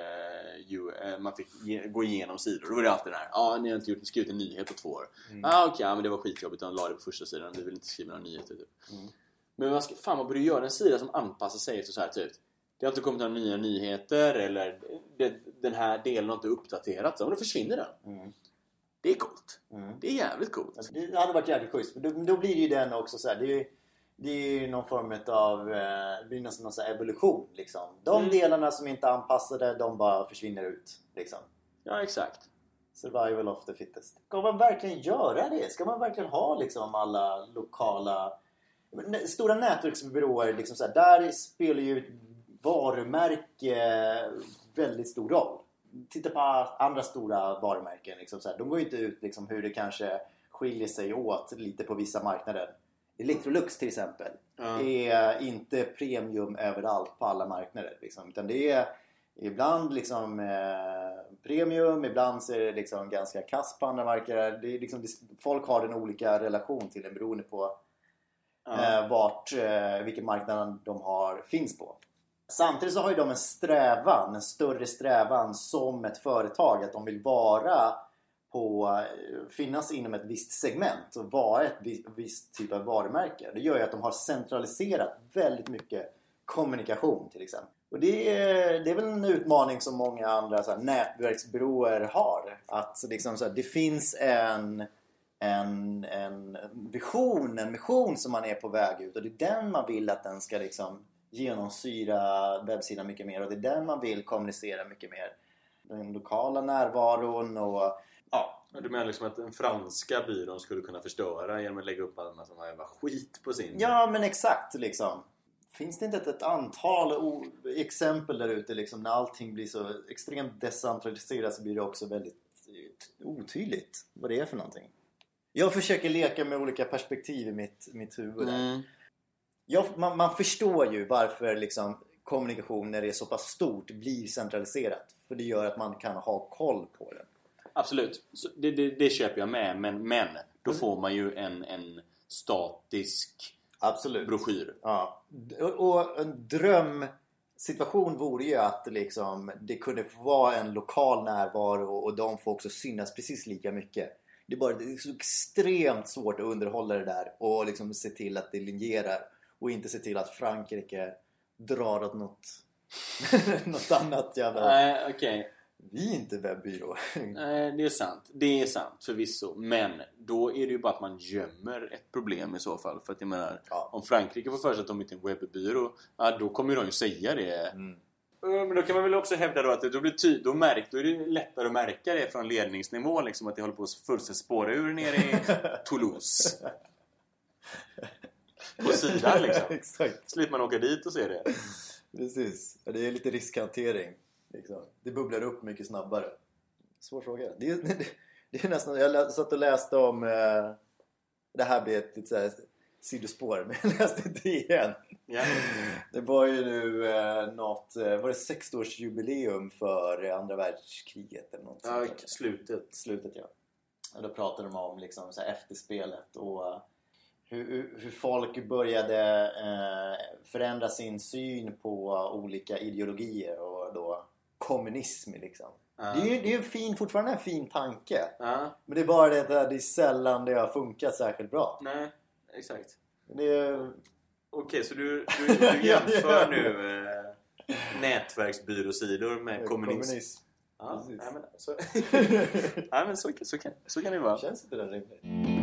ju, eh, man fick ge, gå igenom sidor. Då var det alltid det här. Ja, ah, ni har inte gjort, skrivit en nyhet på två år. Mm. Ah, okej, ja, men det var skitjobbigt. De la det på första sidan. Vi vill inte skriva några nyheter. Typ. Mm. Men man ska, fan, man borde göra en sida som anpassar sig efter så här typ. Det har inte kommit några nya nyheter eller det, den här delen har inte uppdaterats. Då försvinner den. Mm. Det är coolt. Mm. Det är jävligt coolt. Det hade varit jävligt schysst. För Då, då blir det ju den också så här, det är ju, det är ju någon form av eh, det blir nästan någon så här evolution. Liksom. De Mm. delarna som inte är anpassade, de bara försvinner ut. Liksom. Ja, exakt. Survival of the fittest. Ska man verkligen göra det? Ska man verkligen ha liksom alla lokala... Men Stora nätverksbyråer, liksom så här, där spelar ju varumärke väldigt stor roll. Titta på andra stora varumärken. Liksom så här, de går ju inte ut liksom hur det kanske skiljer sig åt lite på vissa marknader. Electrolux till exempel Ja. är inte premium överallt på alla marknader. Liksom. Utan det är ibland liksom eh, premium, ibland så är det liksom ganska kass på andra marknader. Det är liksom, det, folk har en olika relation till den beroende på eh, vart, eh, vilken marknad de har, finns på. Samtidigt så har ju de en strävan, en större strävan som ett företag att de vill vara på, eh, finnas inom ett visst segment och vara ett visst, visst typ av varumärke. Det gör ju att de har centraliserat väldigt mycket kommunikation till exempel. Och det är, det är väl en utmaning som många andra så här, nätverksbyråer har. Att liksom, så här, det finns en, en, en vision, en mission som man är på väg ut och det är den man vill att den ska liksom genomsyra webbsidan mycket mer och det är den man vill kommunicera mycket mer. Den lokala närvaron och ja. Du menar liksom att den franska byrån skulle kunna förstöra genom att lägga upp en massa jävla skit på sin... Ja, men exakt liksom. Finns det inte ett, ett antal exempel där ute liksom, när allting blir så extremt decentraliserat så blir det också väldigt eh, otydligt vad det är för någonting. Jag försöker leka med olika perspektiv i mitt, mitt huvud. där. Mm. Jag, man, man förstår ju varför liksom, kommunikation när det är så pass stort blir centraliserat. För det gör att man kan ha koll på det. Absolut. Det, det, det köper jag med. Men, men då får man ju en, en statisk Absolut. broschyr. Ja. Och- en drömsituation vore ju att liksom, det kunde vara en lokal närvaro och de får också synas precis lika mycket. Det är bara det är så extremt svårt att underhålla det där och liksom se till att det linjerar och inte se till att Frankrike drar åt något, något annat jävla... Nej, okej. Vi är inte webbyrå. Nej, det är sant. Det är sant förvisso. Men då är det ju bara att man gömmer ett problem i så fall. För att jag menar, Ja. om Frankrike får för sig att de inte är en webbyrå, ja, då kommer ju de ju säga det. Mm. Men då kan man väl också hävda då att då, blir ty- då, märk, då är det lättare att märka det från ledningsnivå. Liksom, att det håller på att fullständigt spåra ur nere i Toulouse. På sidan liksom. Exakt. Slipper man åka dit och se det. Precis. Det är lite riskhantering. Liksom. Det bubblar upp mycket snabbare. Svår fråga. Det är, det, det är nästan... Jag satt och läste om... Eh, det här blir ett lite så här sidospår, men jag läste DN. Ja. Det var ju nu eh, något... Eh, var det 60-årsjubileum för andra världskriget eller något Ja, sånt slutet. slutet ja. Och då pratade de om liksom så här efterspelet och hur, hur- folk började eh, förändra sin syn på olika ideologier och då kommunism liksom. Ja. Det är ju det är en fin, fortfarande en fin tanke. Ja, Men det är bara det att det är sällan det har funkat särskilt bra. nej, exakt. Det är, Okej, så du, du, du jämför nu eh, nätverksbyråsidor med kommunism? Kommunism. Ja, Precis. nej, men, så, nej, men så, så, kan, så kan det vara. Känns inte det rimligt?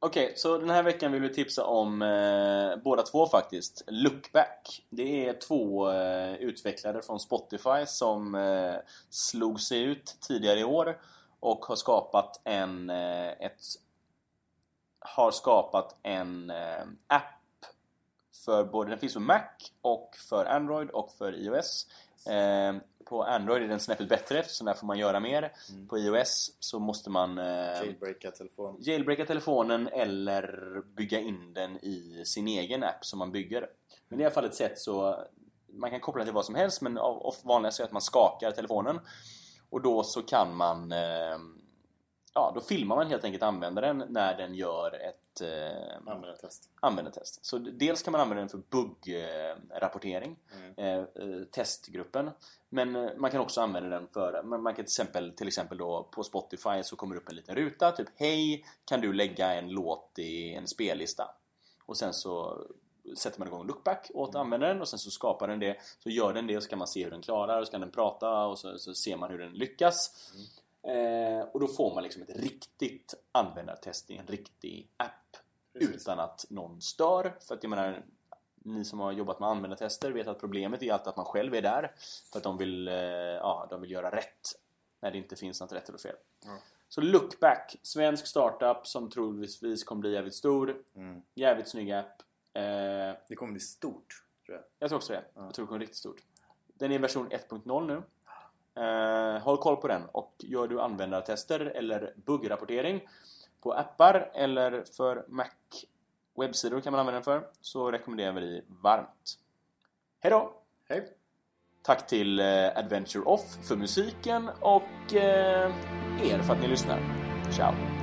Okej, så den här veckan vill vi tipsa om eh, båda två faktiskt. Lookback. Det är två eh, utvecklare från Spotify som eh, slog sig ut tidigare i år och har skapat en eh, ett har skapat en eh, app för både, den finns för Mac och för Android och för iOS. Eh, på Android är den snäppet bättre eftersom där får man göra mer. Mm. På iOS så måste man eh, Jailbreaka telefon. jailbreaka telefonen eller bygga in den i sin egen app som man bygger. Men i alla fall ett sätt så man kan koppla den till vad som helst men vanligast är att man skakar telefonen och då så kan man eh, ja, då filmar man helt enkelt användaren när den gör ett eh, Användartest. användartest. Så dels kan man använda den för buggrapportering, Mm. eh, eh, testgruppen. Men eh, man kan också använda den för, man kan till exempel, till exempel då på Spotify så kommer det upp en liten ruta, typ Hej, kan du lägga en låt i en spellista? Och sen så sätter man igång lookback åt användaren och sen så skapar den det, så gör den det och så kan man se hur den klarar och så kan den prata och så, så ser man hur den lyckas. Eh, och då får man liksom ett riktigt användartest i en riktig app Precis. utan att någon stör. För att jag menar, ni som har jobbat med användartester vet att problemet är alltid att man själv är där. För att de vill, eh, ja, de vill göra rätt när det inte finns något rätt eller fel. Ja. Så Lookback, svensk startup som troligtvis kommer bli jävligt stor. Mm. Jävligt snygg app. Eh, Det kommer bli stort, tror jag. jag tror också det. Ja. Jag tror det kommer bli riktigt stort. Den är i version 1.0 nu. Eh, håll koll på den och gör du användartester eller buggrapportering på appar eller för Mac webbsidor kan man använda den för så rekommenderar vi dig varmt. Hej då! Hej! Tack till eh, Adventure Off för musiken och eh, er för att ni lyssnar. Ciao!